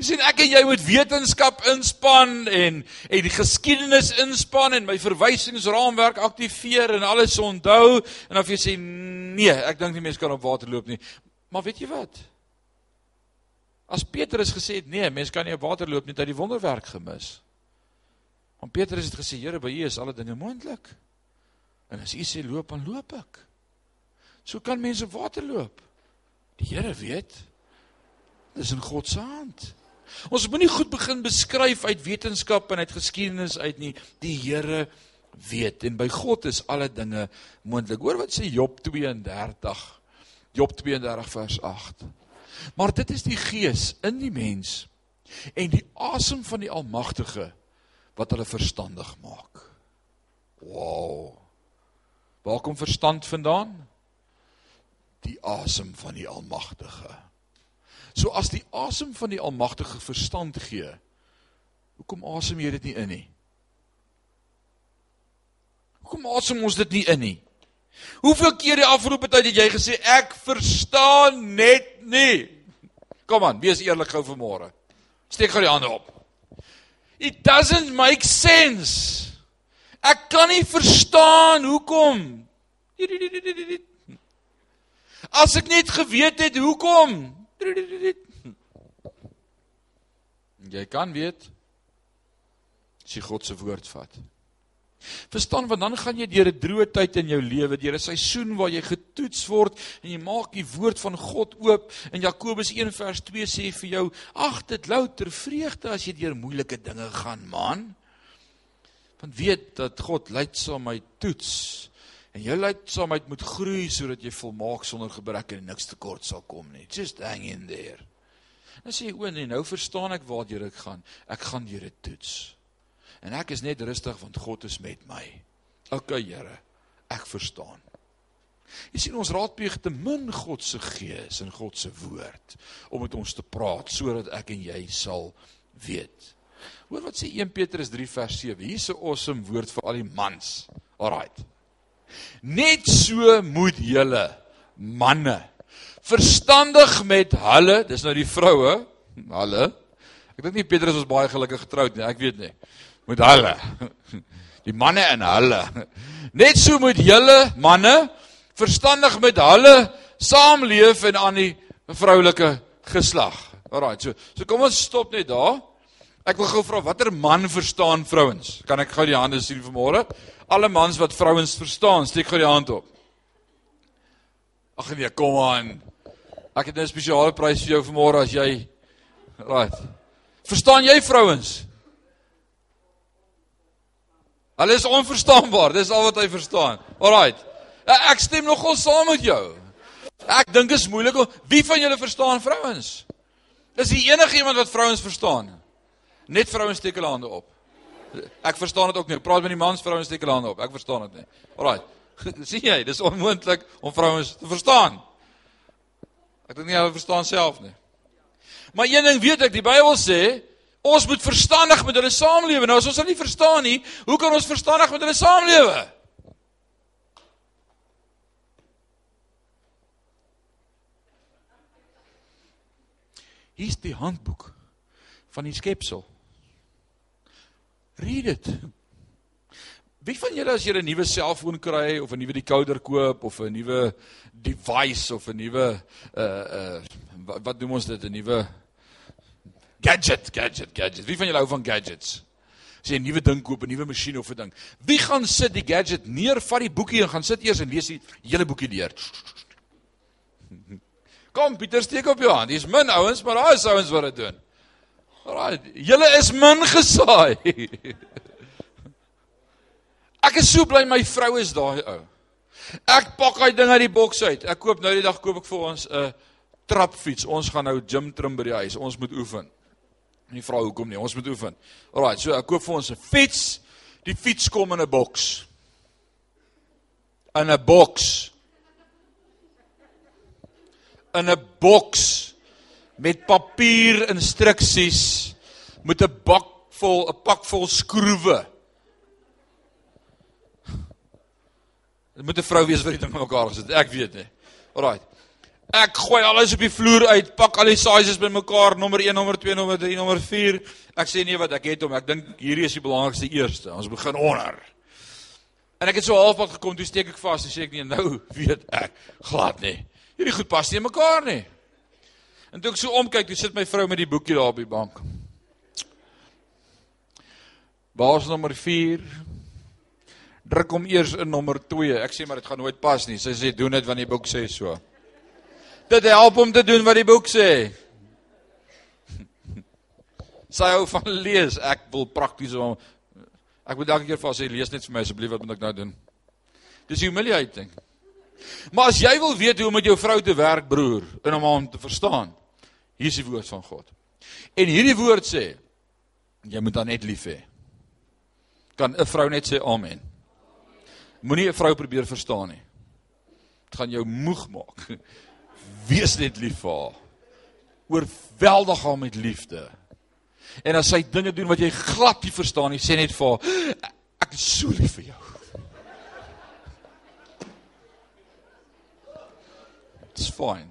Jy sien ek en jy moet wetenskap inspann en en die geskiedenis inspann en my verwysingsraamwerk aktiveer en alles onthou en of jy sê nee, ek dink nie mense kan op water loop nie. Maar weet jy wat? As Petrus gesê het nee, mense kan nie op water loop nie, het hy die wonderwerk gemis. Want Petrus het gesê, Here, by U is alle dinge moontlik. En as U sê loop, dan loop ek. So kan mense water loop. Die Here weet. Dis in God se hand. Ons moenie goed begin beskryf uit wetenskap en uit geskiedenis uit nie. Die Here weet en by God is alle dinge moontlik. Hoor wat sê Job 32. Job 32 vers 8. Maar dit is die gees in die mens en die asem van die Almagtige wat hulle verstandig maak. Wow. Waar kom verstand vandaan? Die asem van die Almagtige. So as die asem van die Almagtige verstand gee, hoekom asem jy dit nie in nie? Hoekom asem ons dit nie in nie? Hoeveel keer die tyd het jy gesê ek verstaan net nie? Kom aan, wees eerlik gou vanmôre. Steek gou die hande op. It doesn't make sense. Ek kan nie verstaan hoekom. As ek net geweet het hoekom. Jy kan weet as jy God se woord vat. Verstaan want dan gaan jy deur 'n droë tyd in jou lewe, deur 'n seisoen waar jy getoets word en jy maak die woord van God oop en Jakobus 1 vers 2 sê vir jou: "Ag, dit louter vreugde as jy deur moeilike dinge gaan, man." Want weet dat God leidsaamheid toets en jou leidsaamheid moet groei sodat jy volmaak sonder gebrek en niks tekort sal kom nie. Just hang in there. Dan sê jy: "O nee, nou verstaan ek waar jy gaan. Ek gaan deur 'n toets." En ek is net rustig want God is met my. OK Here, ek verstaan. Jy sien ons raadpleeg te min God se gees en God se woord om met ons te praat sodat ek en jy sal weet. Hoor wat sê 1 Petrus 3 vers 7. Hier's 'n awesome woord vir al die mans. Alraight. Net so moet julle manne verstandig met hulle, dis nou die vroue, hulle. Ek dink nie Petrus was baie gelukkig getroud nie, ek weet nie met hulle. Die manne en hulle. Net so moet julle manne verstandig met hulle saamleef en aan die vroulike geslag. Alraai, so so kom ons stop net daar. Ek wil gou vra watter man verstaan vrouens? Kan ek gou die hande sien vanmôre? Alle mans wat vrouens verstaan, steek gou die hand op. Ag nee, kom aan. Ek het 'n spesiale prys vir jou vanmôre as jy Right. Verstaan jy vrouens? Hulle is onverstaanbaar. Dis al wat hy verstaan. Alraight. Ek stem nogal saam met jou. Ek dink is moeilik om wie van julle verstaan vrouens? Is die enige iemand wat vrouens verstaan? Net vrouens steek hulle hande op. Ek verstaan dit ook nie. Ek praat met die mans, vrouens steek hulle hande op. Ek verstaan dit nie. Alraight. sien jy, dis onmoontlik om vrouens te verstaan. Ek dink nie hulle verstaan self nie. Maar een ding weet ek, die Bybel sê, Ons moet verstandig met hulle saamlewe. Nou as ons hulle nie verstaan nie, hoe kan ons verstandig met hulle saamlewe? Hier is die handboek van die skepsel. Read dit. Wie van julle as jy 'n nuwe selfoon kry of 'n nuwe decoder koop of 'n nuwe device of 'n nuwe uh uh wat noem ons dit 'n nuwe Gadget, gadget, gadget. Wie van julle hou van gadgets? As jy 'n nuwe ding koop, 'n nuwe masjien of 'n ding, wie gaan sit die gadget neer, vat die boekie en gaan sit eers en lees die hele boekie deur? Kom, Pieter, steek op jou hand. Dis min ouens, maar daar is ouens wat dit doen. Alraai, julle is min gesaai. Ek is so bly my vrou is daai ou. Ek pak daai ding uit die boks uit. Ek koop nou die dag koop ek vir ons 'n trapfiets. Ons gaan nou gym trim by die huis. Ons moet oefen. Nie vra hoekom nie, ons moet oefen. Alraai, so ek koop vir ons 'n fiets. Die fiets kom in 'n boks. In 'n boks. In 'n boks met papier instruksies met 'n bak vol 'n pak vol skroewe. Dit moet 'n vrou wees wat dit in mekaar gesit. Ek weet nie. Alraai. Ek gooi alles op die vloer uit, pak al die sizes bymekaar, nommer 1, nommer 2, nommer 3, nommer 4. Ek sê nee wat ek het hom. Ek dink hierdie is die belangrikste eerste. Ons begin onder. En ek het so halfpad gekom, toe steek ek vas en sê ek nee, nou weet ek glad nie. Hierdie goed pas nie mekaar nie. En toe ek so omkyk, toe sit my vrou met die boekie daar op die bank. Baas nommer 4. Druk hom eers in nommer 2. Ek sê maar dit gaan nooit pas nie. Sy sê doen dit want die boek sê so. Dit help om te doen wat die boek sê. Sy hou van lees. Ek wil prakties om ek moet elke keer vir haar sê lees net vir my asseblief wat moet ek nou doen? Dis humiliating. Maar as jy wil weet hoe om met jou vrou te werk, broer, en om hom te verstaan, hier is die woord van God. En hierdie woord sê jy moet haar net lief hê. Kan 'n vrou net sê amen? Moenie 'n vrou probeer verstaan nie. Dit gaan jou moeg maak wees net lief vir haar. Oorweldig haar met liefde. En as sy dinge doen wat jy glad nie verstaan nie, sê net vir haar ek is so lief vir jou. It's fine.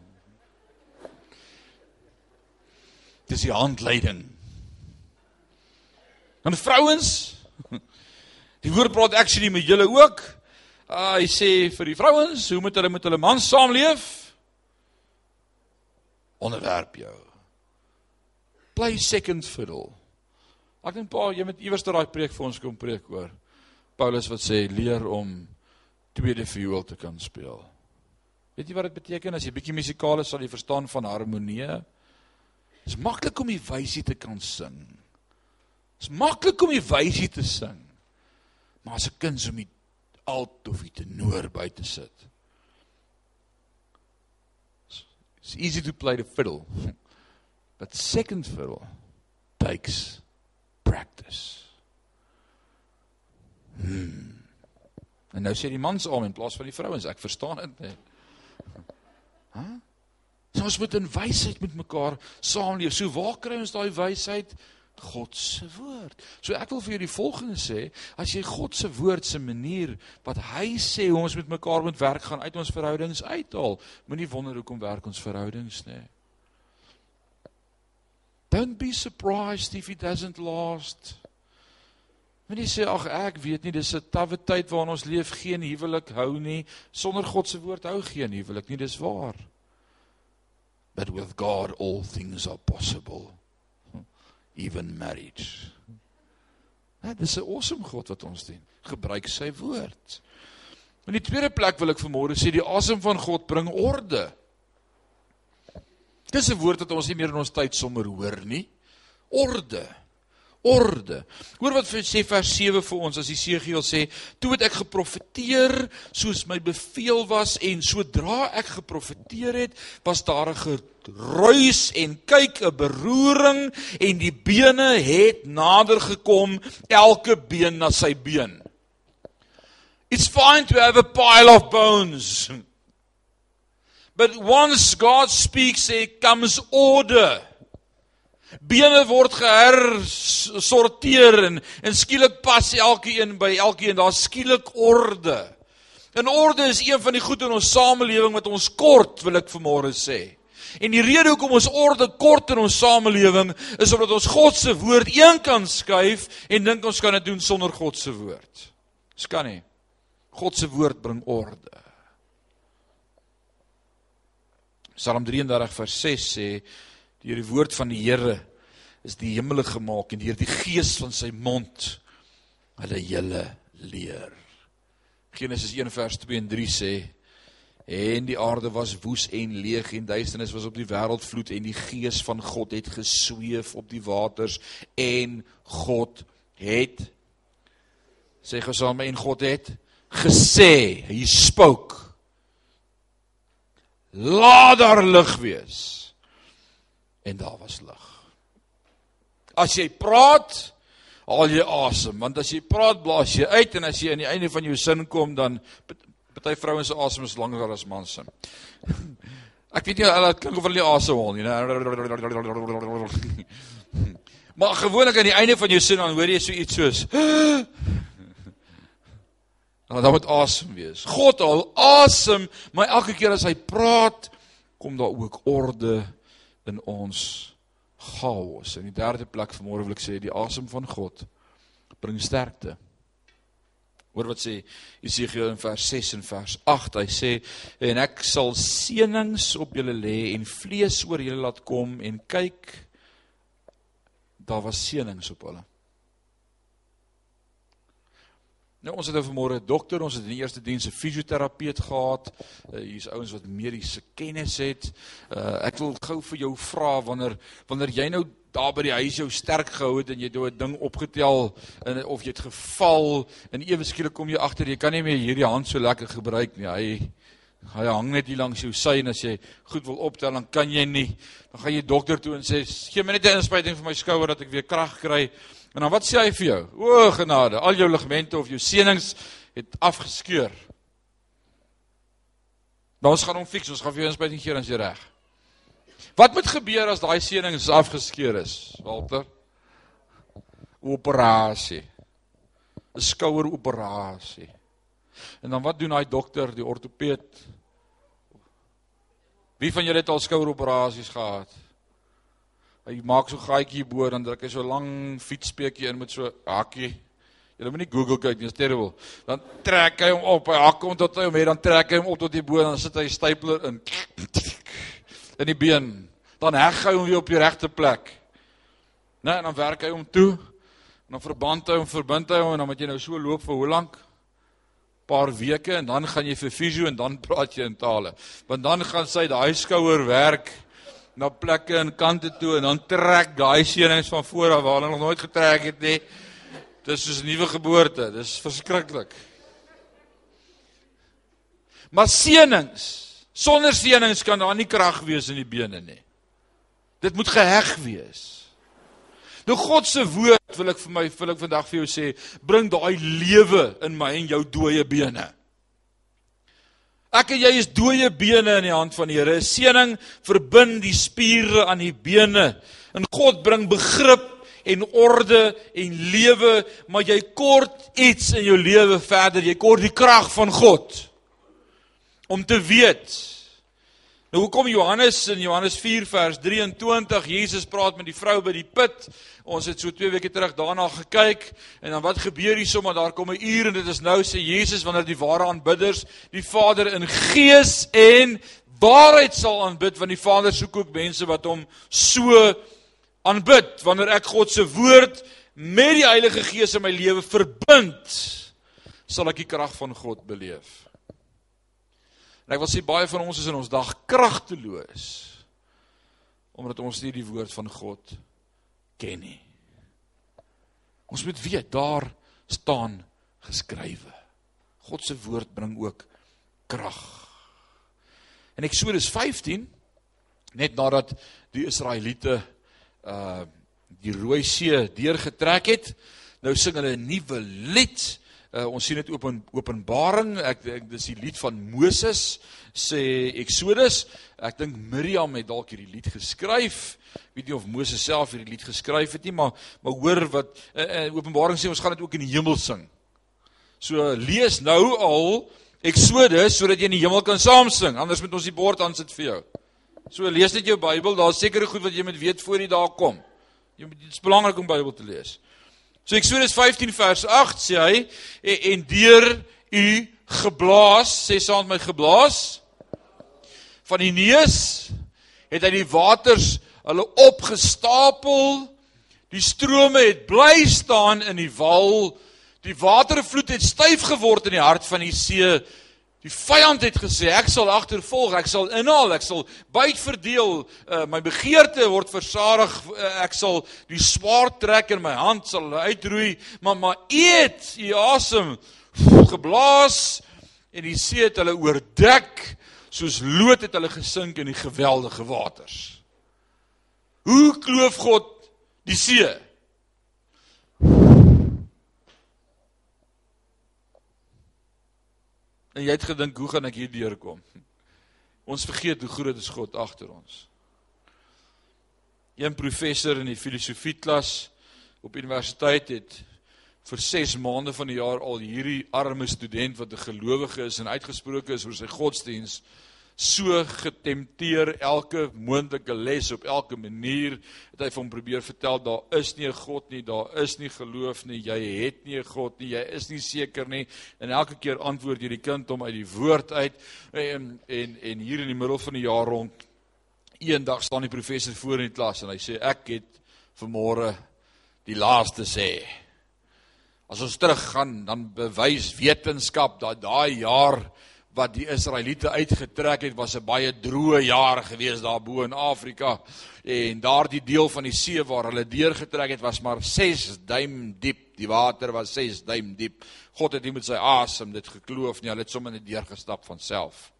Dis die handleiding. En vrouens, die woord praat actually met julle ook. Uh, hy sê vir die vrouens, hoe moet hulle met hulle man saamleef? Onderwerp jou. Play second fiddle. Ek dink pa, jy moet iewers daai preek vir ons kom preek oor. Paulus wat sê leer om tweede viool te kan speel. Weet jy wat dit beteken as jy bietjie musikaal is, sal jy verstaan van harmonie. Dit is maklik om die wysie te kan sing. Dit is maklik om die wysie te sing. Maar as 'n kind so met alt of die tenor by te sit. It's easy to play the fiddle. But second fiddle takes practice. Hmm. En nou sê die mans om in plaas van die vrouens, ek verstaan dit nie. Hæ? Huh? So ons moet in wysheid met mekaar saamleef. So waar kry ons daai wysheid? God se woord. So ek wil vir julle die volgende sê, as jy God se woord se manier wat hy sê hoe ons met mekaar moet werk gaan uit ons verhoudings uithaal, moenie wonder hoekom werk ons verhoudings nie. Don't be surprised if it doesn't last. Jy sê ag ek weet nie, dis 'n tawwe tyd waarin ons leef, geen huwelik hou nie, sonder God se woord hou geen huwelik nie, dis waar. But with God all things are possible even marriage. Ja, dis 'n awesome God wat ons dien. Gebruik sy woord. In die tweede plek wil ek vanmôre sê die asem van God bring orde. Dis 'n woord wat ons nie meer in ons tyd sommer hoor nie. Orde orde. Hoor wat sê vers 7 vir ons as Jesegiel sê, toe het ek geprofeteer soos my beveel was en sodra ek geprofeteer het, was daar 'n geruis en kyk 'n beroering en die bene het nader gekom, elke been na sy been. It's fine to have a pile of bones. But once God speaks, there comes order. Bene word gehersorteer en en skielik pas elkeen by elkeen, daar's skielik orde. En orde is een van die goed in ons samelewing wat ons kort, wil ek vanmôre sê. En die rede hoekom ons orde kort in ons samelewing is omdat ons God se woord een kan skuif en dink ons kan dit doen sonder God se woord. Dis kan nie. God se woord bring orde. Psalm 33 vers 6 sê deur die woord van die Here is die hemele gemaak en deur die gees van sy mond hulle hele leer. Genesis 1 vers 2 en 3 sê en die aarde was woes en leeg en duisternis was op die wêreld vloed en die gees van God het gesweef op die waters en God het sê gesaam en God het gesê hy spook laat daar lig wees en daar was lig. As jy praat, haal jy asem, want as jy praat, blaas jy uit en as jy aan die einde van jou sin kom, dan party vrouens se asem is langer as man se. Ek weet nie hulle klink of hulle asem haal nie. Maar gewoonlik aan die einde van jou sin dan hoor jy so iets soos Dan dan moet asem wees. God haal asem, maar elke keer as hy praat, kom daar ook orde in ons chaos. In die derde plek vanmôre wil ek sê die asem van God bring sterkte. Hoor wat sê Jesegiel in vers 6 en vers 8. Hy sê en ek sal seënings op julle lê en vlees oor julle laat kom en kyk daar was seënings op hulle. Nou ons het nou vanmôre 'n dokter, ons het in die eerste diens 'n fisioterapeut gehad. Uh, Hier's ouens wat mediese kennis het. Uh, ek wil gou vir jou vra wanneer wanneer jy nou daar by die huis jou sterk gehou het en jy het 'n ding opgetel en of jy het geval en ewe skielik kom jy agter jy kan nie meer hierdie hand so lekker gebruik nie. Hy hy hang net hier langs jou sy en as jy goed wil optel dan kan jy nie. Dan gaan jy dokter toe en sê gee my net 'n inspuiting vir my skouer dat ek weer krag kry. En dan wat sê hy vir jou? O genade, al jou ligamente of jou senings het afgeskeur. Dan ons gaan hom fiks, ons gaan vir jou inspuiting gee en jy reg. Wat moet gebeur as daai senings afgeskeur is, Walter? Operasie. 'n Skoueroperasie. En dan wat doen daai dokter, die ortopeed? Wie van julle het al skoueroperasies gehad? Hy maak so gaatjie bo dan druk hy so lang fietspeetjie in met so hakkie. Jy moet nie Google kyk nie, is terrible. Dan trek hy hom op, hy hak hom tot hy hom het, dan trek hy hom op tot die bo dan sit hy stapler in in die been. Dan heg hy hom weer op die regte plek. Né, en dan werk hy hom toe. En dan verband hy hom, verbind hy hom en dan moet jy nou so loop vir hoe lank? paar weke en dan gaan jy vir fisio en dan praat jy in tale. Want dan gaan sy daai skouer werk na plekke en kante toe en dan trek daai seënings van voor af waar hulle nog nooit getrek het nie. Dis soos 'n nuwe geboorte. Dis verskriklik. Maar seënings, sonder seënings kan daar nie krag wees in die bene nie. Dit moet geheg wees. Nou God se woord wil ek vir my wil ek vandag vir jou sê, bring daai lewe in my en jou dooie bene. Ek en jy is dooie bene in die hand van die Here. Seëning verbind die spiere aan die bene. En God bring begrip en orde en lewe, maar jy kort iets in jou lewe verder. Jy kort die krag van God om te weet Nou hoekom Johannes in Johannes 4 vers 23 Jesus praat met die vrou by die put. Ons het so 2 weke terug daarna gekyk en dan wat gebeur hier sommer daar kom 'n uur en dit is nou sê Jesus wanneer die ware aanbidders die Vader in gees en waarheid sal aanbid want die Vader soek ook mense wat hom so aanbid wanneer ek God se woord met die Heilige Gees in my lewe verbind sal ek die krag van God beleef. En ek wil sê baie van ons is in ons dag kragteloos omdat ons nie die woord van God ken nie. Ons moet weet daar staan geskrywe. God se woord bring ook krag. In Eksodus 15 net nadat die Israeliete uh die Rooi See deurgetrek het, nou sing hulle 'n nuwe lied Uh, ons sien dit op in Openbaring. Ek ek dis die lied van Moses sê Exodus. Ek dink Miriam het dalk hierdie lied geskryf. Ek weet nie of Moses self hierdie lied geskryf het nie, maar maar hoor wat in uh, uh, Openbaring sê ons gaan dit ook in die hemel sing. So lees nou al Exodus sodat jy in die hemel kan saam sing. Anders moet ons die bord aan sit vir jou. So lees net jou Bybel. Daar's sekere goed wat jy moet weet voor jy daar kom. Jy dit is belangrik om Bybel te lees. So Eksodus 15 vers 8 sê hy en, en deur u geblaas, sê saam met my geblaas van die neus het hy die waters hulle opgestapel. Die strome het bly staan in die wal. Die watervloed het styf geword in die hart van die see Die vyand het gesê ek sal agtervolg, ek sal inhaal, ek sal byt verdeel, uh, my begeerte word versadig, uh, ek sal die swaard trek in my hand sal uitroei, maar maar eet u asem geblaas en die see het hulle oordek soos lood het hulle gesink in die geweldige waters. Hoe kloof God die see? En jy het gedink, hoe gaan ek hier deurkom? Ons vergeet hoe groot is God agter ons. Een professor in die filosofie klas op universiteit het vir 6 maande van die jaar al hierdie arme student wat 'n gelowige is en uitgesproke is oor sy godsdiens so getempteer elke moontlike les op elke manier het hy vir hom probeer vertel daar is nie 'n God nie, daar is nie geloof nie, jy het nie 'n God nie, jy is nie seker nie. En elke keer antwoord hierdie kind hom uit die woord uit en en en hier in die middel van die jaar rond eendag staan die professor voor in die klas en hy sê ek het vanmôre die laaste sê. As ons teruggaan dan bewys wetenskap dat daai jaar wat die Israeliete uitgetrek het was 'n baie droë jaar gewees daarbo in Afrika. En daardie deel van die see waar hulle deurgetrek het was maar 6 duim diep. Die water was 6 duim diep. God het nie met sy asem dit gekloof nie. Hulle het sommer net deurgestap van self.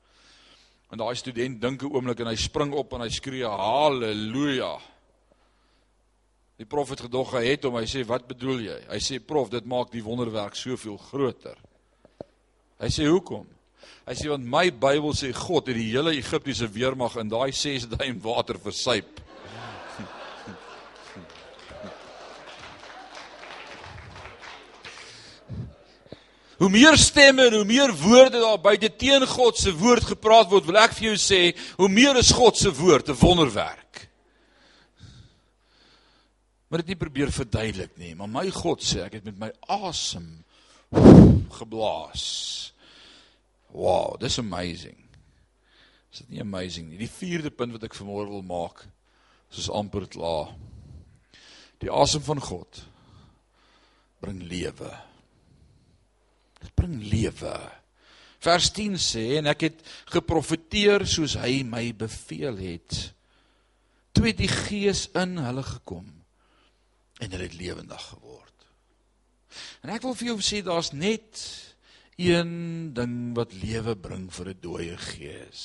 En daai student dink 'n oomblik en hy spring op en hy skree haleluja die prof het gedog hy het hom. Hy sê wat bedoel jy? Hy sê prof dit maak die wonderwerk soveel groter. Hy sê hoekom Hy sê want my Bybel sê God het die hele Egiptiese weermag in daai 6 duim water versuip. Hoe meer stemme en hoe meer woorde daar buite teen God se woord gepraat word, wil ek vir jou sê, hoe meer is God se woord 'n wonderwerk. Maar dit nie probeer verduidelik nie, maar my God sê ek het met my asem geblaas. Wow, dis amazing. Is dit nie amazing nie? Die vierde punt wat ek vanmôre wil maak, soos amper klaar. Die asem van God bring lewe. Dit bring lewe. Vers 10 sê en ek het geprofeteer soos hy my beveel het. Toe het die gees in hulle gekom en hulle het lewendig geword. En ek wil vir jou sê daar's net een ding wat lewe bring vir 'n dooie gees.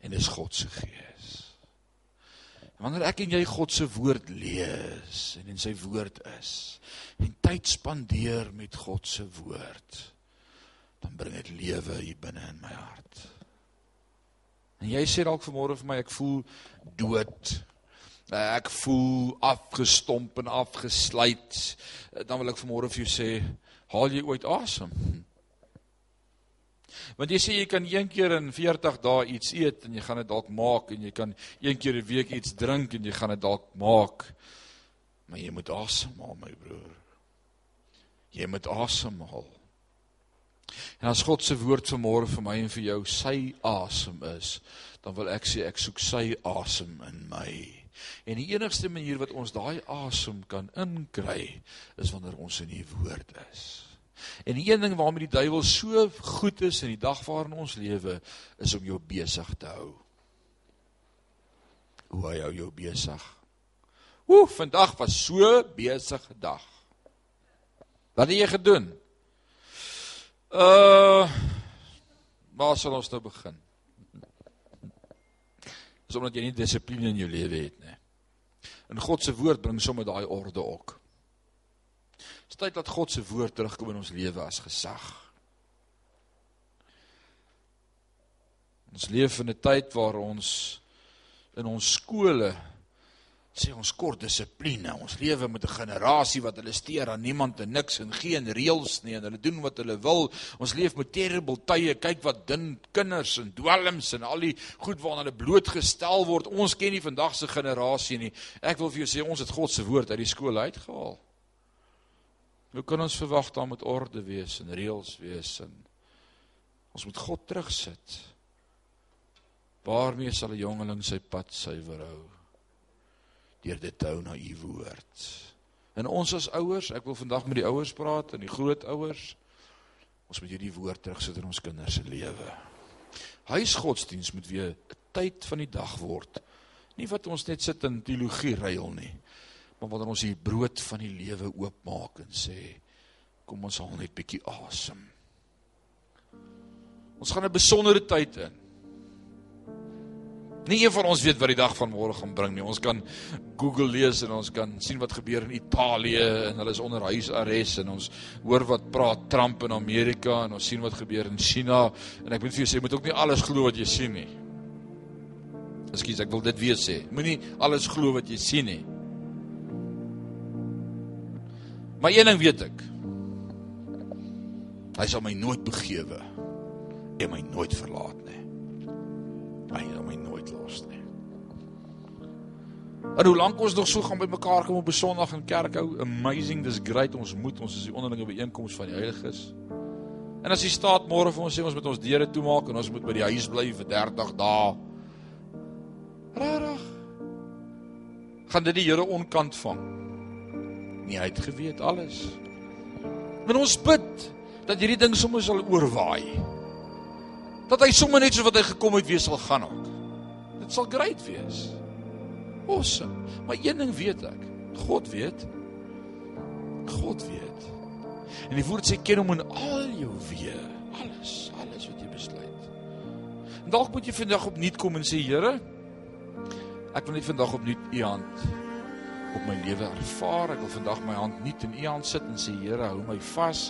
En dis God se gees. Wanneer ek en jy God se woord lees en in sy woord is en tyd spandeer met God se woord, dan bring dit lewe hier binne in my hart. En jy sê dalk vanmôre vir my ek voel dood. Ek voel afgestomp en afgesluit. Dan wil ek vanmôre vir jou sê haal jy ooit asem? Want jy sê jy kan een keer in 40 dae iets eet en jy gaan dit dalk maak en jy kan een keer 'n week iets drink en jy gaan dit dalk maak. Maar jy moet asemhaal, my broer. Jy moet asemhaal. En as God se woord vanmôre vir my en vir jou sy asem is, dan wil ek sê ek soek sy asem in my. En die enigste manier wat ons daai asem kan inkry is wanneer ons in die woord is. En die een ding waarmee die duiwel so goed is in die dag waarin ons lewe is om jou besig te hou. Hoe hy jou besig. Ooh, vandag was so besige dag. Wat het jy gedoen? Uh Waar sal ons nou begin? Dis omdat jy nie dissipline in jou lewe het nie. En God se woord bring sommer daai orde ook. Dis tyd dat God se woord terugkom in ons lewe as gesag. Ons leef in 'n tyd waar ons in ons skole sê ons kort dissipline. Ons lewe met 'n generasie wat hulle steur aan niemand en niks en geen reëls nie en hulle doen wat hulle wil. Ons leef met terrible tye. Kyk wat dun kinders en dwelms en al die goed waaraan hulle blootgestel word. Ons ken nie vandag se generasie nie. Ek wil vir jou sê ons het God se woord uit die skool uitgehaal. Hoe kan ons verwag daar moet orde wees en reëls wees en ons moet God terugsit. Waarmee sal 'n jongeling sy pad suiwer hou? deur dit te hou na u woord. En ons as ouers, ek wil vandag met die ouers praat en die grootouers. Ons moet hierdie woord terugsit in ons kinders se lewe. Huisgodsdiens moet weer 'n tyd van die dag word. Nie wat ons net sit in teologie ruil nie, maar wanneer ons hier brood van die lewe oopmaak en sê kom ons haal net bietjie asem. Ons gaan 'n besondere tyd in. Nie een van ons weet wat die dag van môre gaan bring nie. Ons kan Google lees en ons kan sien wat gebeur in Italië en hulle is onder huisarrest en ons hoor wat praat Trump in Amerika en ons sien wat gebeur in China en ek moet vir jou sê moet ook nie alles glo wat jy sien nie. Ekskuus, ek wil dit weer sê. Moenie alles glo wat jy sien nie. Maar een ding weet ek. Hy sal my nooit begewe en my nooit verlaat nie. Hy gaan my nooit los nie. En hoe lank ons nog so gaan by mekaar kom op 'n Sondag in kerk hou, amazing, dis great, ons moet, ons is die onderlinge byeenkoms van die heiliges. En as die staat môre vir ons sê ons moet ons deure toemaak en ons moet by die huis bly vir 30 dae. Rarig. Gaan dit die Here onkant vang? Nee, hy het geweet alles. Maar ons bid dat hierdie ding sommer sal oorwaai. Dat hy sommer net so wat hy gekom het weer sal gaan ook. Dit sal great wees. Awesome. Maar een ding weet ek. God weet. God weet. En die woord sê ken hom in al jou weë. Alles, alles wat jy besluit. En dalk moet jy vandag opnuut kom en sê Here, ek wil net vandag opnuut u hand op my lewe ervaar. Ek wil vandag my hand nuut in u hand sit en sê Here, hou my vas.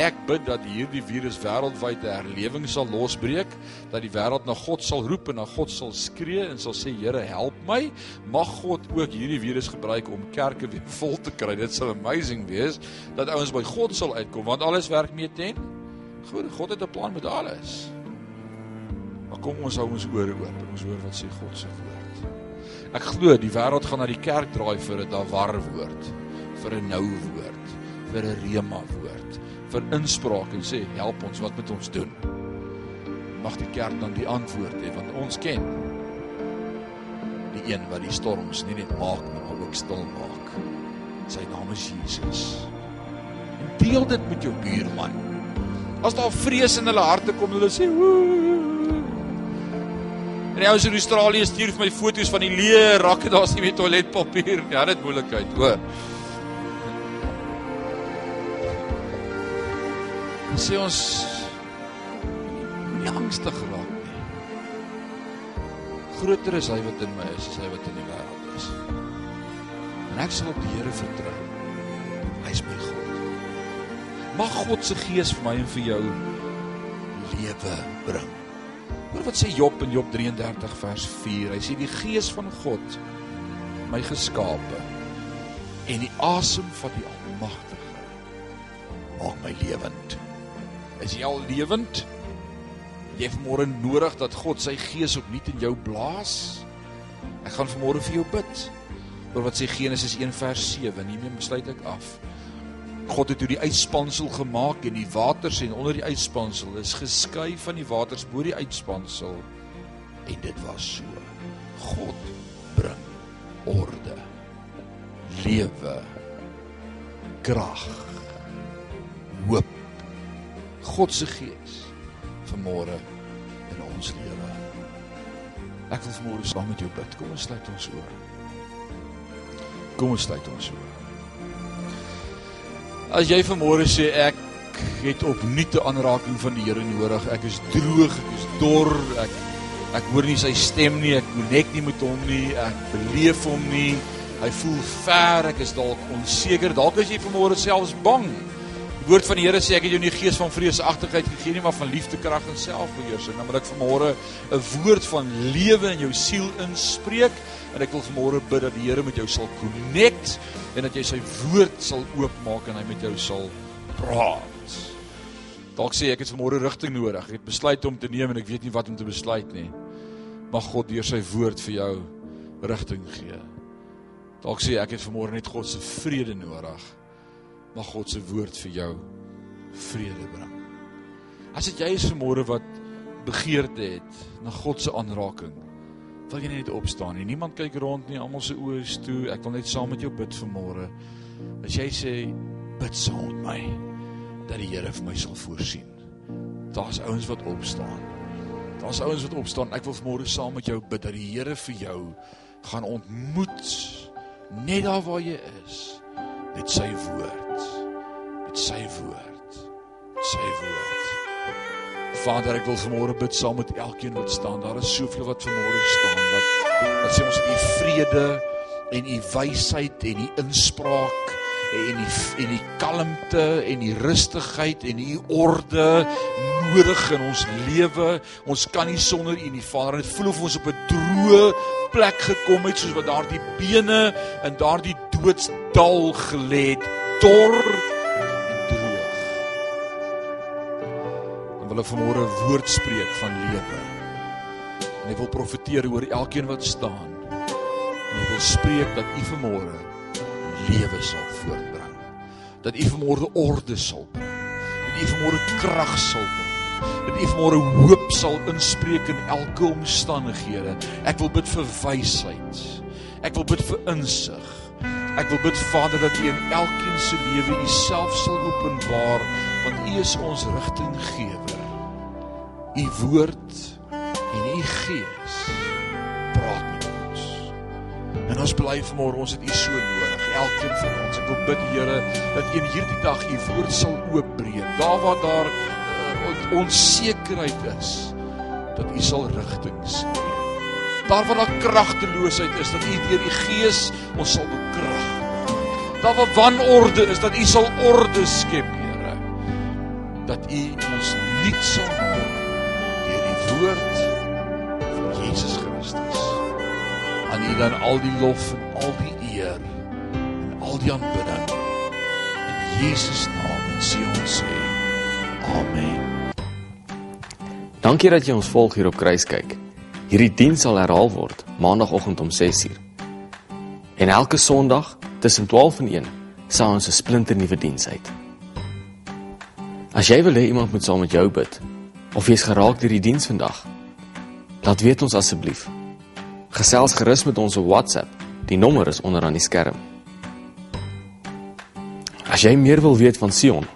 Ek bid dat hierdie virus wêreldwyd 'n herlewing sal losbreek, dat die wêreld na God sal roep en na God sal skree en sal sê Here, help my. Mag God ook hierdie virus gebruik om kerke weer vol te kry. Dit sal amazing wees dat ouens by God sal uitkom want alles werk mee ten goed. God het 'n plan met alles. Maar kom ons hou ons ore oop en ons hoor wat sê God se woord. Ek glo die wêreld gaan na die kerk draai vir 'n dawar woord, vir 'n nou woord, vir 'n rema woord, vir inspraak en sê help ons, wat moet ons doen? Mag die kerk dan die antwoord hê want ons ken die een wat die storms nie net maak nie, maar ook stil maak. Sy naam is Jesus. En deel dit met jou buurman. As daar vrees in hulle harte kom, hulle sê, "Woe." En die ouens in Australië stuur vir my foto's van die leë rakke, daar's nie meer toiletpapier. Ja, dit moeilikheid, hoor. Sê ons nie angstig raak nie. Groter is hy wat in my is as hy wat in die wêreld is. En ek sal op die Here vertrou. Hy is my God. Mag God se gees vir my en vir jou lewe bring. Hoor wat sê Job in Job 33 vers 4. Hy sê die gees van God my geskape en die asem van die Almagtige maak my lewend. Is jy al lewend? Jy het môre nodig dat God sy gees opnuut in jou blaas. Ek gaan vanmôre vir jou bid. Oor wat sê Genesis 1 vers 7, hiermee besluit ek af. God het hoe die uitspansel gemaak en die waters en onder die uitspansel is geskei van die waters bo die uitspansel en dit was so. God bring orde, lewe, krag, hoop. God se gees vanmôre in ons lewe. Ek wil vanmôre saam met jou bid. Kom ons sluit ons oor. Kom ons sluit ons oor. As jy vanmôre sê ek het opnuut 'n aanraking van die Here nodig. Ek is droog, ek is dor, ek ek hoor nie sy stem nie, ek connect nie met hom nie, ek beleef hom nie. Hy voel ver, ek is dalk onseker. Dalk is jy vanmôre selfs bang. Die woord van die Here sê ek het jou nie gees van vreesagtigheid gegee nie, maar van liefde, krag en selfbeheersing. Dan wil ek vanmôre 'n woord van lewe in jou siel inspreek en ek wil vanmôre bid dat die Here met jou sal connect en dat jy sy woord sal oopmaak en hy met jou sal praat. Dalk sê ek het vanmôre rigting nodig. Ek het besluit om te neem en ek weet nie wat om te besluit nie. Mag God deur sy woord vir jou rigting gee. Dalk sê ek het vanmôre net God se vrede nodig. Mag God se woord vir jou vrede bring. As dit jy is vanmôre wat begeerte het na God se aanraking, wil jy net opstaan nie. Niemand kyk rond nie, almal se oë is toe. Ek wil net saam met jou bid vanmôre. As jy sê bid saam met my dat die Here vir my sal voorsien. Daar's ouens wat opstaan. Daar's ouens wat opstaan. Ek wil vanmôre saam met jou bid dat die Here vir jou gaan ontmoet net daar waar jy is met sy woord. Met sy woord. Met sy woord. Vader, ek wil vanmôre bid saam met elkeen wat staan. Daar is soveel wat vanmôre staan wat wat sê ons het u vrede en u wysheid en u inspraak en die en die kalmte en die rustigheid en die orde nodig in ons lewe. Ons kan nie sonder U nie, Vader. Dit voel of ons op 'n droë plek gekom het soos wat daardie bene in daardie doodsdal gelê het, dor wil ek vanmôre 'n woord spreek van lewe. En ek wil profeteer oor elkeen wat staan. En ek wil spreek dat U vanmôre lewe sal voortbring. Dat U vanmôre orde sal bring. Dat U vanmôre krag sal bring. Dat U vanmôre hoop sal inspreek in elke omstandighede. Ek wil bid vir wysheid. Ek wil bid vir insig. Ek wil bid Vader dat U in elkeen se lewe U self sal openbaar want U is ons rigtinggewer. U woord en U gees praat met ons. En ons bly vanmôre ons het U so nodig, elkeen van ons. Ek wil bid Here dat in hierdie dag U woord sal oopbreek. Daar waar daar uh, onsekerheid is, dat U sal rigting gee. Daar waar daar kragteloosheid is, dat U deur die Gees ons sal bekrag. Daar waar wanorde is, dat U sal orde skep, Here. Dat U ons nuut sal U dan al die lof en al die eer en al die aanbidding in Jesus naam en sê ons sê amen. Dankie dat jy ons volg hier op Kruiskyk. Hierdie diens sal herhaal word maandagooggend om 6uur. En elke Sondag tussen 12 en 1 sal ons 'n splinter nuwe diens uit. As jy wil hê iemand moet saam met jou bid of jy's geraak deur die diens vandag, laat weet ons asseblief. Gesels gerus met ons op WhatsApp. Die nommer is onder aan die skerm. As jy meer wil weet van Sion,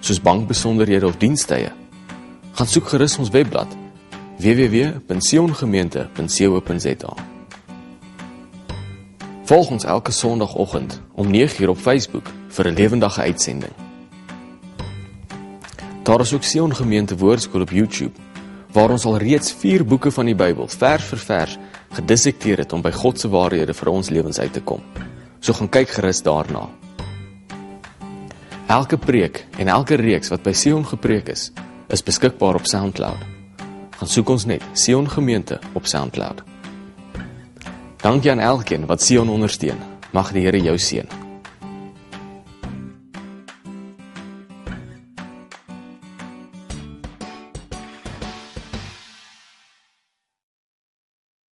soos bankbesonderhede of dienstye, gaan soek gerus ons webblad www.siongemeente.co.za. Volg ons elke Sondagoggend om 9:00 op Facebook vir 'n lewendige uitsending. Daar is ook Sion Gemeente Woordskool op YouTube waar ons al reeds 4 boeke van die Bybel vers vir vers gedissekteer het om by God se waarhede vir ons lewens uit te kom. So gaan kyk gerus daarna. Elke preek en elke reeks wat by Sion gepreek is, is beskikbaar op SoundCloud. Gaan soek ons net Sion Gemeente op SoundCloud. Dankie aan elkeen wat Sion ondersteun. Mag die Here jou seën.